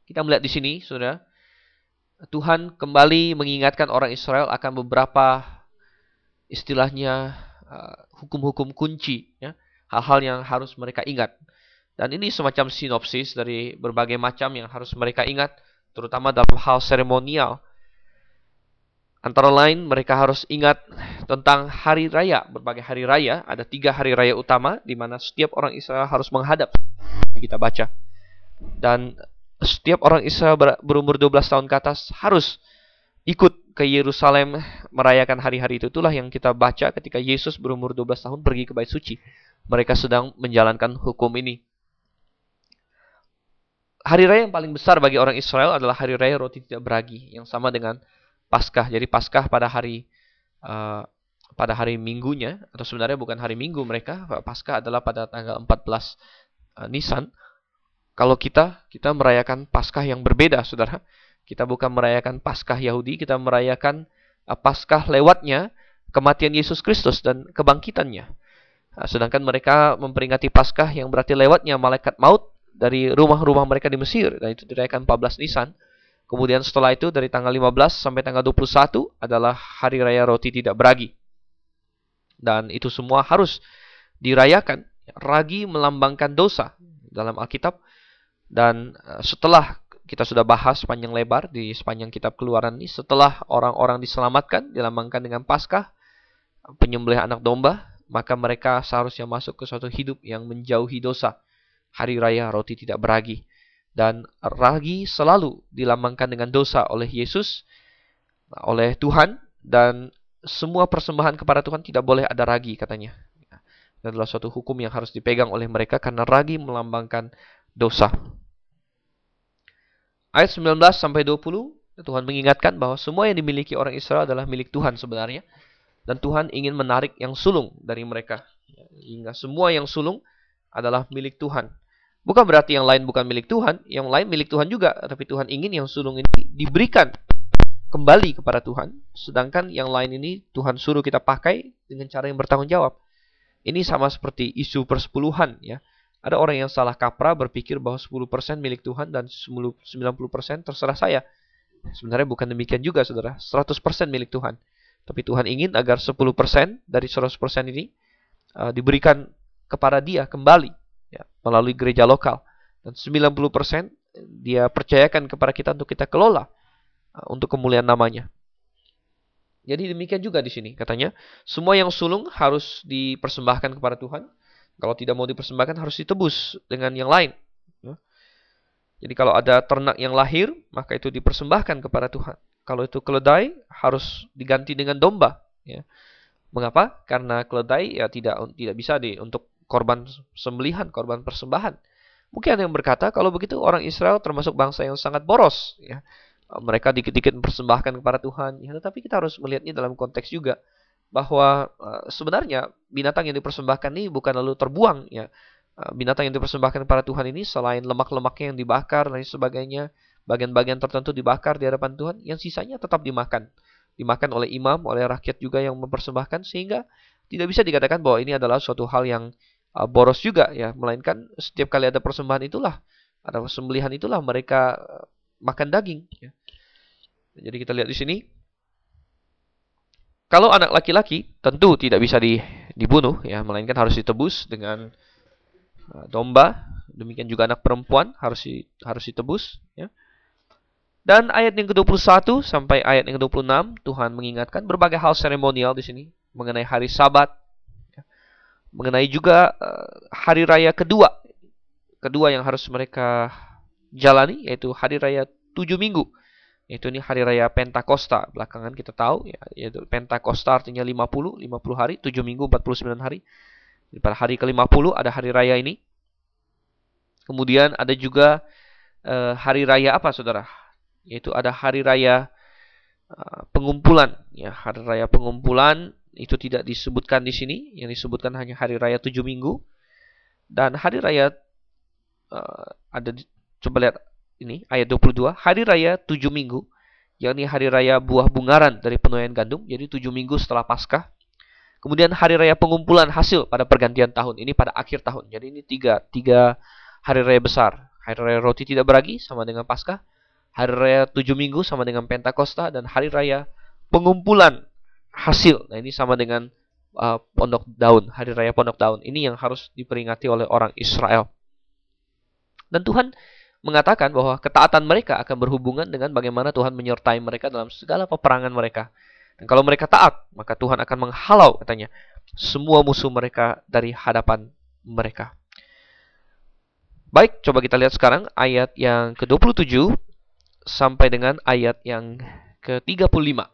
Kita melihat di sini, saudara, Tuhan kembali mengingatkan orang Israel akan beberapa istilahnya hukum-hukum uh, kunci, ya, hal-hal yang harus mereka ingat. Dan ini semacam sinopsis dari berbagai macam yang harus mereka ingat, terutama dalam hal seremonial. Antara lain, mereka harus ingat tentang hari raya, berbagai hari raya. Ada tiga hari raya utama, di mana setiap orang Israel harus menghadap. Kita baca. Dan setiap orang Israel berumur 12 tahun ke atas harus ikut ke Yerusalem merayakan hari-hari itu. Itulah yang kita baca ketika Yesus berumur 12 tahun pergi ke bait suci. Mereka sedang menjalankan hukum ini. Hari raya yang paling besar bagi orang Israel adalah hari raya roti tidak beragi yang sama dengan Paskah. Jadi Paskah pada hari uh, pada hari Minggunya atau sebenarnya bukan hari Minggu mereka, Paskah adalah pada tanggal 14 uh, Nisan kalau kita, kita merayakan Paskah yang berbeda, saudara. Kita bukan merayakan Paskah Yahudi, kita merayakan uh, Paskah lewatnya kematian Yesus Kristus dan kebangkitannya. Nah, sedangkan mereka memperingati Paskah yang berarti lewatnya malaikat maut dari rumah-rumah mereka di Mesir. Dan itu dirayakan 14 Nisan. Kemudian setelah itu dari tanggal 15 sampai tanggal 21 adalah Hari Raya Roti Tidak Beragi. Dan itu semua harus dirayakan. Ragi melambangkan dosa. Dalam Alkitab dan eh, setelah kita sudah bahas panjang lebar di sepanjang kitab keluaran ini, setelah orang-orang diselamatkan, dilambangkan dengan Paskah, penyembelih anak domba, maka mereka seharusnya masuk ke suatu hidup yang menjauhi dosa. Hari raya roti tidak beragi. Dan ragi selalu dilambangkan dengan dosa oleh Yesus, oleh Tuhan, dan semua persembahan kepada Tuhan tidak boleh ada ragi katanya. Ini adalah suatu hukum yang harus dipegang oleh mereka karena ragi melambangkan dosa. Ayat 19 sampai 20 Tuhan mengingatkan bahwa semua yang dimiliki orang Israel adalah milik Tuhan sebenarnya dan Tuhan ingin menarik yang sulung dari mereka. Hingga semua yang sulung adalah milik Tuhan. Bukan berarti yang lain bukan milik Tuhan, yang lain milik Tuhan juga, tapi Tuhan ingin yang sulung ini diberikan kembali kepada Tuhan, sedangkan yang lain ini Tuhan suruh kita pakai dengan cara yang bertanggung jawab. Ini sama seperti isu persepuluhan ya. Ada orang yang salah kaprah berpikir bahwa 10% milik Tuhan dan 90% terserah saya. Sebenarnya bukan demikian juga, saudara. 100% milik Tuhan. Tapi Tuhan ingin agar 10% dari 100% ini uh, diberikan kepada dia kembali ya, melalui gereja lokal. Dan 90% dia percayakan kepada kita untuk kita kelola uh, untuk kemuliaan namanya. Jadi demikian juga di sini katanya, semua yang sulung harus dipersembahkan kepada Tuhan kalau tidak mau dipersembahkan harus ditebus dengan yang lain. Ya. Jadi kalau ada ternak yang lahir, maka itu dipersembahkan kepada Tuhan. Kalau itu keledai, harus diganti dengan domba. Ya. Mengapa? Karena keledai ya tidak tidak bisa di untuk korban sembelihan, korban persembahan. Mungkin ada yang berkata kalau begitu orang Israel termasuk bangsa yang sangat boros. Ya. Mereka dikit-dikit mempersembahkan kepada Tuhan. Ya, tetapi kita harus melihatnya dalam konteks juga bahwa uh, sebenarnya binatang yang dipersembahkan ini bukan lalu terbuang ya. Uh, binatang yang dipersembahkan kepada Tuhan ini selain lemak-lemaknya yang dibakar dan sebagainya, bagian-bagian tertentu dibakar di hadapan Tuhan, yang sisanya tetap dimakan. Dimakan oleh imam, oleh rakyat juga yang mempersembahkan sehingga tidak bisa dikatakan bahwa ini adalah suatu hal yang uh, boros juga ya, melainkan setiap kali ada persembahan itulah, ada sembelihan itulah mereka makan daging ya. Jadi kita lihat di sini kalau anak laki-laki tentu tidak bisa di, dibunuh ya, melainkan harus ditebus dengan uh, domba. Demikian juga anak perempuan harus di, harus ditebus ya. Dan ayat yang ke-21 sampai ayat yang ke-26 Tuhan mengingatkan berbagai hal seremonial di sini mengenai hari Sabat, ya. mengenai juga uh, hari raya kedua, kedua yang harus mereka jalani yaitu hari raya tujuh minggu. Itu ini hari raya Pentakosta. Belakangan kita tahu ya, yaitu Pentakosta artinya 50, 50 hari, 7 minggu, 49 hari. Jadi pada hari ke-50 ada hari raya ini. Kemudian ada juga uh, hari raya apa Saudara? yaitu ada hari raya uh, pengumpulan ya hari raya pengumpulan itu tidak disebutkan di sini yang disebutkan hanya hari raya tujuh minggu dan hari raya uh, ada coba lihat ini ayat 22 hari raya tujuh minggu yakni hari raya buah bungaran dari penuaian gandum jadi tujuh minggu setelah paskah kemudian hari raya pengumpulan hasil pada pergantian tahun ini pada akhir tahun jadi ini tiga tiga hari raya besar hari raya roti tidak beragi sama dengan paskah hari raya tujuh minggu sama dengan Pentakosta dan hari raya pengumpulan hasil. Nah ini sama dengan uh, pondok daun, hari raya pondok daun. Ini yang harus diperingati oleh orang Israel. Dan Tuhan mengatakan bahwa ketaatan mereka akan berhubungan dengan bagaimana Tuhan menyertai mereka dalam segala peperangan mereka. Dan kalau mereka taat, maka Tuhan akan menghalau katanya semua musuh mereka dari hadapan mereka. Baik, coba kita lihat sekarang ayat yang ke-27 sampai dengan ayat yang ke-35.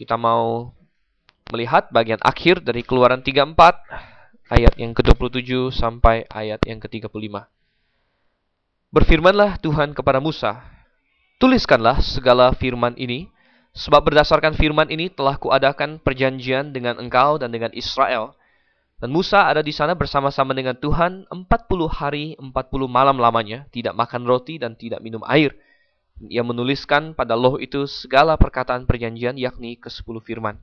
Kita mau melihat bagian akhir dari Keluaran 34 ayat yang ke-27 sampai ayat yang ke-35. Berfirmanlah Tuhan kepada Musa, "Tuliskanlah segala firman ini, sebab berdasarkan firman ini telah kuadakan perjanjian dengan engkau dan dengan Israel." Dan Musa ada di sana bersama-sama dengan Tuhan 40 hari 40 malam lamanya, tidak makan roti dan tidak minum air ia menuliskan pada loh itu segala perkataan perjanjian yakni ke sepuluh firman.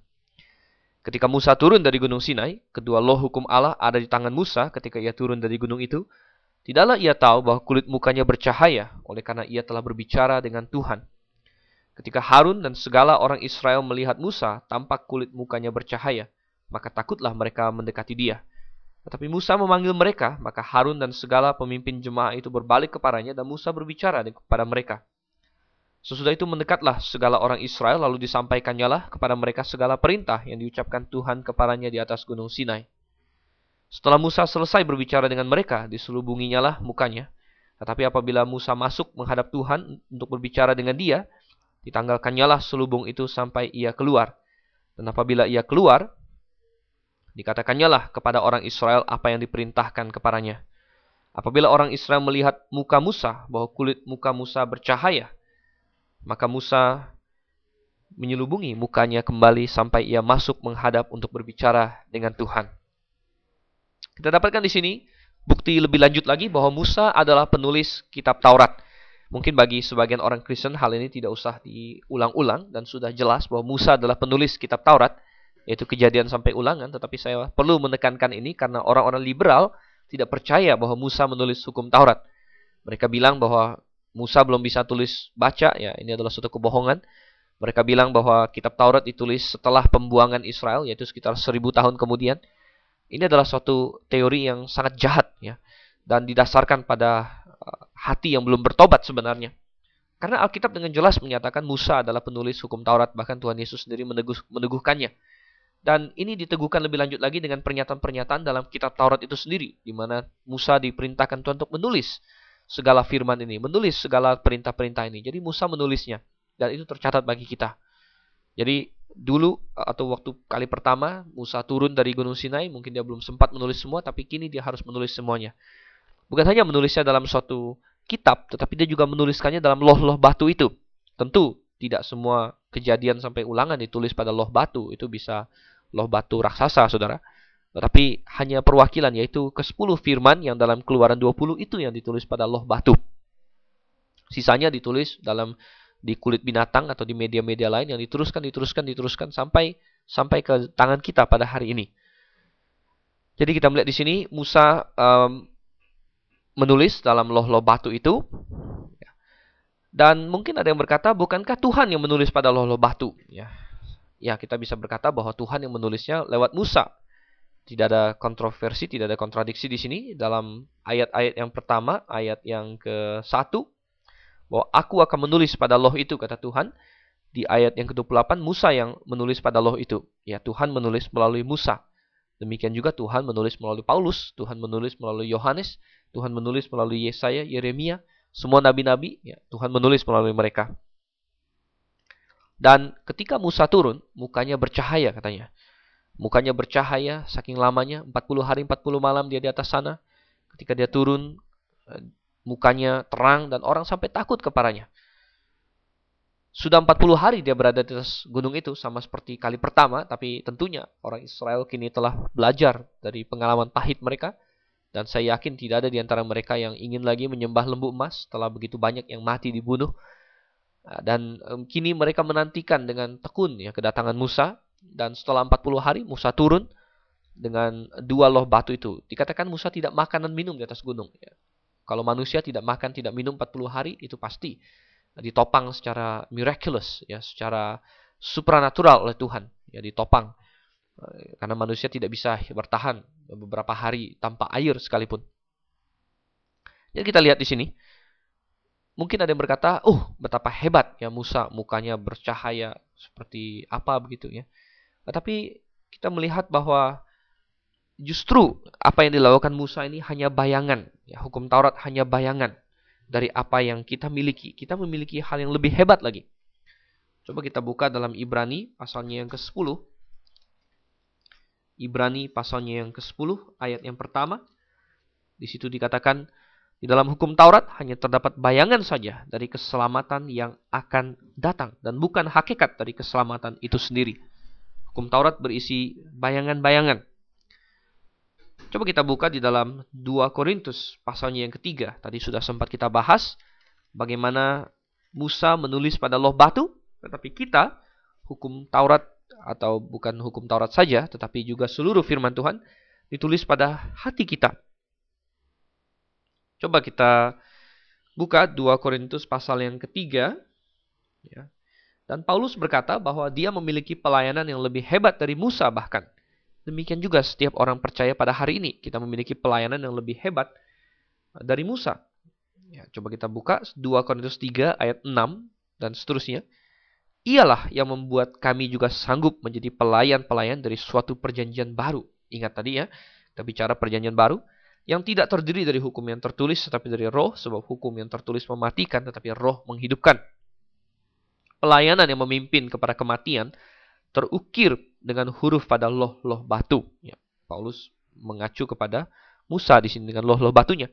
Ketika Musa turun dari gunung Sinai, kedua loh hukum Allah ada di tangan Musa ketika ia turun dari gunung itu. Tidaklah ia tahu bahwa kulit mukanya bercahaya oleh karena ia telah berbicara dengan Tuhan. Ketika Harun dan segala orang Israel melihat Musa, tampak kulit mukanya bercahaya, maka takutlah mereka mendekati dia. Tetapi Musa memanggil mereka, maka Harun dan segala pemimpin jemaah itu berbalik kepadanya dan Musa berbicara kepada mereka. Sesudah itu mendekatlah segala orang Israel lalu disampaikannya lah kepada mereka segala perintah yang diucapkan Tuhan kepadanya di atas gunung Sinai. Setelah Musa selesai berbicara dengan mereka, diselubunginya lah mukanya. Tetapi apabila Musa masuk menghadap Tuhan untuk berbicara dengan dia, ditanggalkannya lah selubung itu sampai ia keluar. Dan apabila ia keluar, dikatakannya lah kepada orang Israel apa yang diperintahkan kepadanya. Apabila orang Israel melihat muka Musa, bahwa kulit muka Musa bercahaya, maka Musa menyelubungi mukanya kembali sampai ia masuk menghadap untuk berbicara dengan Tuhan. Kita dapatkan di sini bukti lebih lanjut lagi bahwa Musa adalah penulis kitab Taurat. Mungkin bagi sebagian orang Kristen hal ini tidak usah diulang-ulang dan sudah jelas bahwa Musa adalah penulis kitab Taurat, yaitu kejadian sampai ulangan, tetapi saya perlu menekankan ini karena orang-orang liberal tidak percaya bahwa Musa menulis hukum Taurat. Mereka bilang bahwa Musa belum bisa tulis baca, ya ini adalah suatu kebohongan. Mereka bilang bahwa kitab Taurat ditulis setelah pembuangan Israel, yaitu sekitar seribu tahun kemudian. Ini adalah suatu teori yang sangat jahat, ya, dan didasarkan pada uh, hati yang belum bertobat sebenarnya. Karena Alkitab dengan jelas menyatakan Musa adalah penulis hukum Taurat, bahkan Tuhan Yesus sendiri meneguh, meneguhkannya. Dan ini diteguhkan lebih lanjut lagi dengan pernyataan-pernyataan dalam kitab Taurat itu sendiri, di mana Musa diperintahkan Tuhan untuk menulis segala firman ini, menulis segala perintah-perintah ini. Jadi Musa menulisnya dan itu tercatat bagi kita. Jadi dulu atau waktu kali pertama Musa turun dari Gunung Sinai, mungkin dia belum sempat menulis semua, tapi kini dia harus menulis semuanya. Bukan hanya menulisnya dalam suatu kitab, tetapi dia juga menuliskannya dalam loh-loh batu itu. Tentu tidak semua kejadian sampai ulangan ditulis pada loh batu, itu bisa loh batu raksasa, saudara. Tetapi hanya perwakilan yaitu ke-10 firman yang dalam keluaran 20 itu yang ditulis pada loh batu. Sisanya ditulis dalam di kulit binatang atau di media-media lain yang diteruskan, diteruskan, diteruskan sampai sampai ke tangan kita pada hari ini. Jadi kita melihat di sini Musa um, menulis dalam loh-loh batu itu. Dan mungkin ada yang berkata, bukankah Tuhan yang menulis pada loh-loh batu? Ya, ya kita bisa berkata bahwa Tuhan yang menulisnya lewat Musa. Tidak ada kontroversi, tidak ada kontradiksi di sini dalam ayat-ayat yang pertama, ayat yang ke-1. Bahwa aku akan menulis pada loh itu kata Tuhan. Di ayat yang ke-28 Musa yang menulis pada loh itu. Ya Tuhan menulis melalui Musa. Demikian juga Tuhan menulis melalui Paulus Tuhan menulis melalui Yohanes Tuhan menulis melalui Yesaya Yeremia semua nabi-nabi ya Tuhan menulis melalui mereka. Dan ketika Musa turun mukanya bercahaya katanya. Mukanya bercahaya saking lamanya 40 hari 40 malam dia di atas sana. Ketika dia turun eh, mukanya terang dan orang sampai takut kepadanya. Sudah 40 hari dia berada di atas gunung itu sama seperti kali pertama, tapi tentunya orang Israel kini telah belajar dari pengalaman pahit mereka dan saya yakin tidak ada di antara mereka yang ingin lagi menyembah lembu emas setelah begitu banyak yang mati dibunuh. Dan kini mereka menantikan dengan tekun ya kedatangan Musa dan setelah 40 hari Musa turun dengan dua loh batu itu. Dikatakan Musa tidak makan dan minum di atas gunung. Ya. Kalau manusia tidak makan, tidak minum 40 hari, itu pasti ditopang secara miraculous, ya, secara supranatural oleh Tuhan, ya, ditopang. Eh, karena manusia tidak bisa bertahan beberapa hari tanpa air sekalipun. Jadi kita lihat di sini. Mungkin ada yang berkata, "Oh, betapa hebat ya Musa, mukanya bercahaya seperti apa begitu ya." Tetapi kita melihat bahwa justru apa yang dilakukan Musa ini hanya bayangan. Ya, hukum Taurat hanya bayangan dari apa yang kita miliki. Kita memiliki hal yang lebih hebat lagi. Coba kita buka dalam Ibrani pasalnya yang ke-10. Ibrani pasalnya yang ke-10 ayat yang pertama. Di situ dikatakan di dalam hukum Taurat hanya terdapat bayangan saja dari keselamatan yang akan datang dan bukan hakikat dari keselamatan itu sendiri. Hukum Taurat berisi bayangan-bayangan Coba kita buka di dalam 2 Korintus pasalnya yang ketiga. Tadi sudah sempat kita bahas bagaimana Musa menulis pada loh batu, tetapi kita hukum Taurat atau bukan hukum Taurat saja, tetapi juga seluruh firman Tuhan ditulis pada hati kita. Coba kita buka 2 Korintus pasal yang ketiga. Ya. Dan Paulus berkata bahwa dia memiliki pelayanan yang lebih hebat dari Musa bahkan. Demikian juga setiap orang percaya pada hari ini kita memiliki pelayanan yang lebih hebat dari Musa. Ya, coba kita buka 2 Korintus 3 ayat 6 dan seterusnya. Ialah yang membuat kami juga sanggup menjadi pelayan-pelayan dari suatu perjanjian baru. Ingat tadi ya, kita bicara perjanjian baru yang tidak terdiri dari hukum yang tertulis tetapi dari roh sebab hukum yang tertulis mematikan tetapi roh menghidupkan. Pelayanan yang memimpin kepada kematian terukir dengan huruf pada loh-loh batu. Ya, Paulus mengacu kepada Musa di sini dengan loh-loh batunya.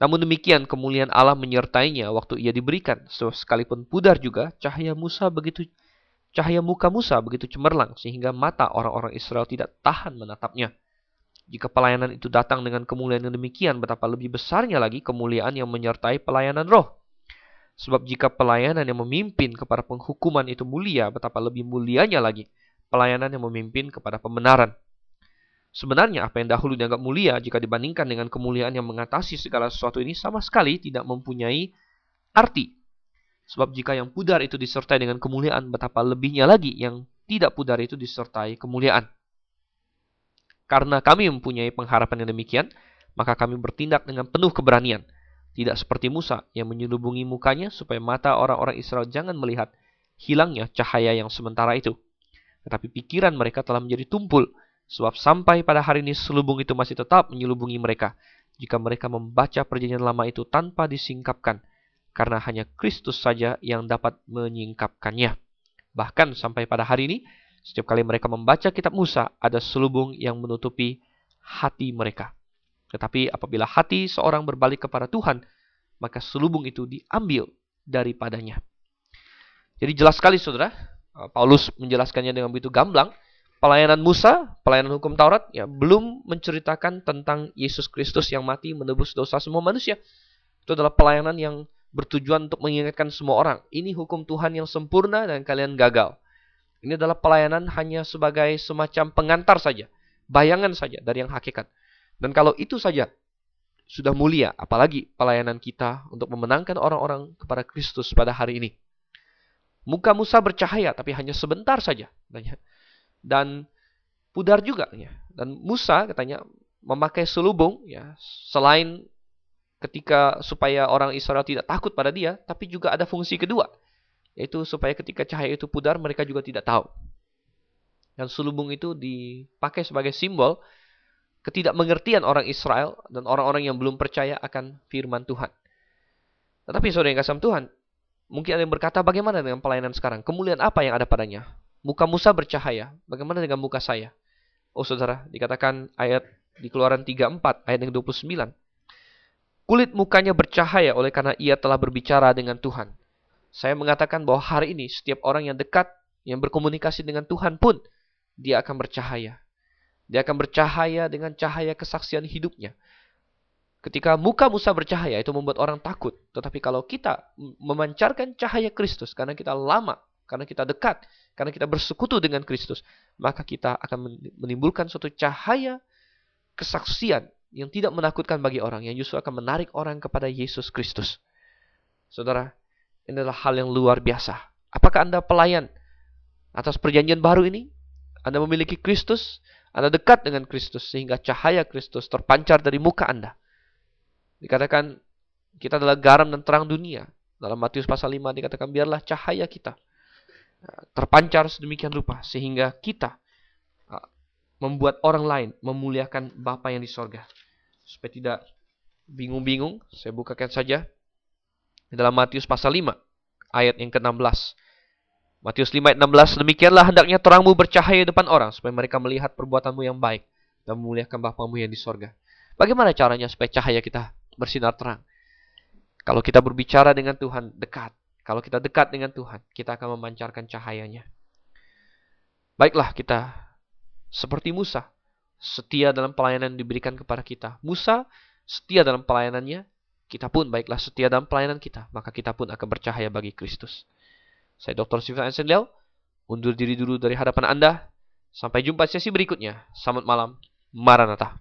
Namun demikian kemuliaan Allah menyertainya waktu ia diberikan. So, sekalipun pudar juga cahaya Musa begitu cahaya muka Musa begitu cemerlang sehingga mata orang-orang Israel tidak tahan menatapnya. Jika pelayanan itu datang dengan kemuliaan yang demikian, betapa lebih besarnya lagi kemuliaan yang menyertai pelayanan roh. Sebab jika pelayanan yang memimpin kepada penghukuman itu mulia, betapa lebih mulianya lagi pelayanan yang memimpin kepada pembenaran. Sebenarnya apa yang dahulu dianggap mulia jika dibandingkan dengan kemuliaan yang mengatasi segala sesuatu ini sama sekali tidak mempunyai arti. Sebab jika yang pudar itu disertai dengan kemuliaan, betapa lebihnya lagi yang tidak pudar itu disertai kemuliaan. Karena kami mempunyai pengharapan yang demikian, maka kami bertindak dengan penuh keberanian – tidak seperti Musa yang menyelubungi mukanya supaya mata orang-orang Israel jangan melihat hilangnya cahaya yang sementara itu. Tetapi pikiran mereka telah menjadi tumpul, sebab sampai pada hari ini selubung itu masih tetap menyelubungi mereka, jika mereka membaca perjanjian lama itu tanpa disingkapkan, karena hanya Kristus saja yang dapat menyingkapkannya. Bahkan sampai pada hari ini, setiap kali mereka membaca kitab Musa, ada selubung yang menutupi hati mereka. Tetapi apabila hati seorang berbalik kepada Tuhan, maka selubung itu diambil daripadanya. Jadi jelas sekali saudara, uh, Paulus menjelaskannya dengan begitu gamblang. Pelayanan Musa, pelayanan hukum Taurat, ya belum menceritakan tentang Yesus Kristus yang mati menebus dosa semua manusia. Itu adalah pelayanan yang bertujuan untuk mengingatkan semua orang. Ini hukum Tuhan yang sempurna dan kalian gagal. Ini adalah pelayanan hanya sebagai semacam pengantar saja. Bayangan saja dari yang hakikat. Dan kalau itu saja sudah mulia, apalagi pelayanan kita untuk memenangkan orang-orang kepada Kristus pada hari ini. Muka Musa bercahaya, tapi hanya sebentar saja. Dan pudar juga. Dan Musa katanya memakai selubung, ya selain ketika supaya orang Israel tidak takut pada dia, tapi juga ada fungsi kedua, yaitu supaya ketika cahaya itu pudar mereka juga tidak tahu. Dan sulubung itu dipakai sebagai simbol ketidakmengertian orang Israel dan orang-orang yang belum percaya akan firman Tuhan. Tetapi saudara yang kasih Tuhan, mungkin ada yang berkata bagaimana dengan pelayanan sekarang? Kemuliaan apa yang ada padanya? Muka Musa bercahaya, bagaimana dengan muka saya? Oh saudara, dikatakan ayat di keluaran 34, ayat yang 29. Kulit mukanya bercahaya oleh karena ia telah berbicara dengan Tuhan. Saya mengatakan bahwa hari ini setiap orang yang dekat, yang berkomunikasi dengan Tuhan pun, dia akan bercahaya. Dia akan bercahaya dengan cahaya kesaksian hidupnya. Ketika muka Musa bercahaya itu membuat orang takut. Tetapi kalau kita memancarkan cahaya Kristus karena kita lama, karena kita dekat, karena kita bersekutu dengan Kristus, maka kita akan menimbulkan suatu cahaya kesaksian yang tidak menakutkan bagi orang, yang justru akan menarik orang kepada Yesus Kristus. Saudara, ini adalah hal yang luar biasa. Apakah Anda pelayan atas perjanjian baru ini? Anda memiliki Kristus, anda dekat dengan Kristus sehingga cahaya Kristus terpancar dari muka Anda. Dikatakan kita adalah garam dan terang dunia. Dalam Matius pasal 5 dikatakan biarlah cahaya kita uh, terpancar sedemikian rupa sehingga kita uh, membuat orang lain memuliakan Bapa yang di sorga. Supaya tidak bingung-bingung, saya bukakan saja dalam Matius pasal 5 ayat yang ke-16. Matius 5 ayat 16, demikianlah hendaknya terangmu bercahaya depan orang, supaya mereka melihat perbuatanmu yang baik, dan memuliakan Bapamu yang di sorga. Bagaimana caranya supaya cahaya kita bersinar terang? Kalau kita berbicara dengan Tuhan dekat, kalau kita dekat dengan Tuhan, kita akan memancarkan cahayanya. Baiklah kita seperti Musa, setia dalam pelayanan yang diberikan kepada kita. Musa setia dalam pelayanannya, kita pun baiklah setia dalam pelayanan kita, maka kita pun akan bercahaya bagi Kristus. Saya Dr. Einstein Liao, undur diri dulu dari hadapan Anda. Sampai jumpa sesi berikutnya. Selamat malam. Maranatha.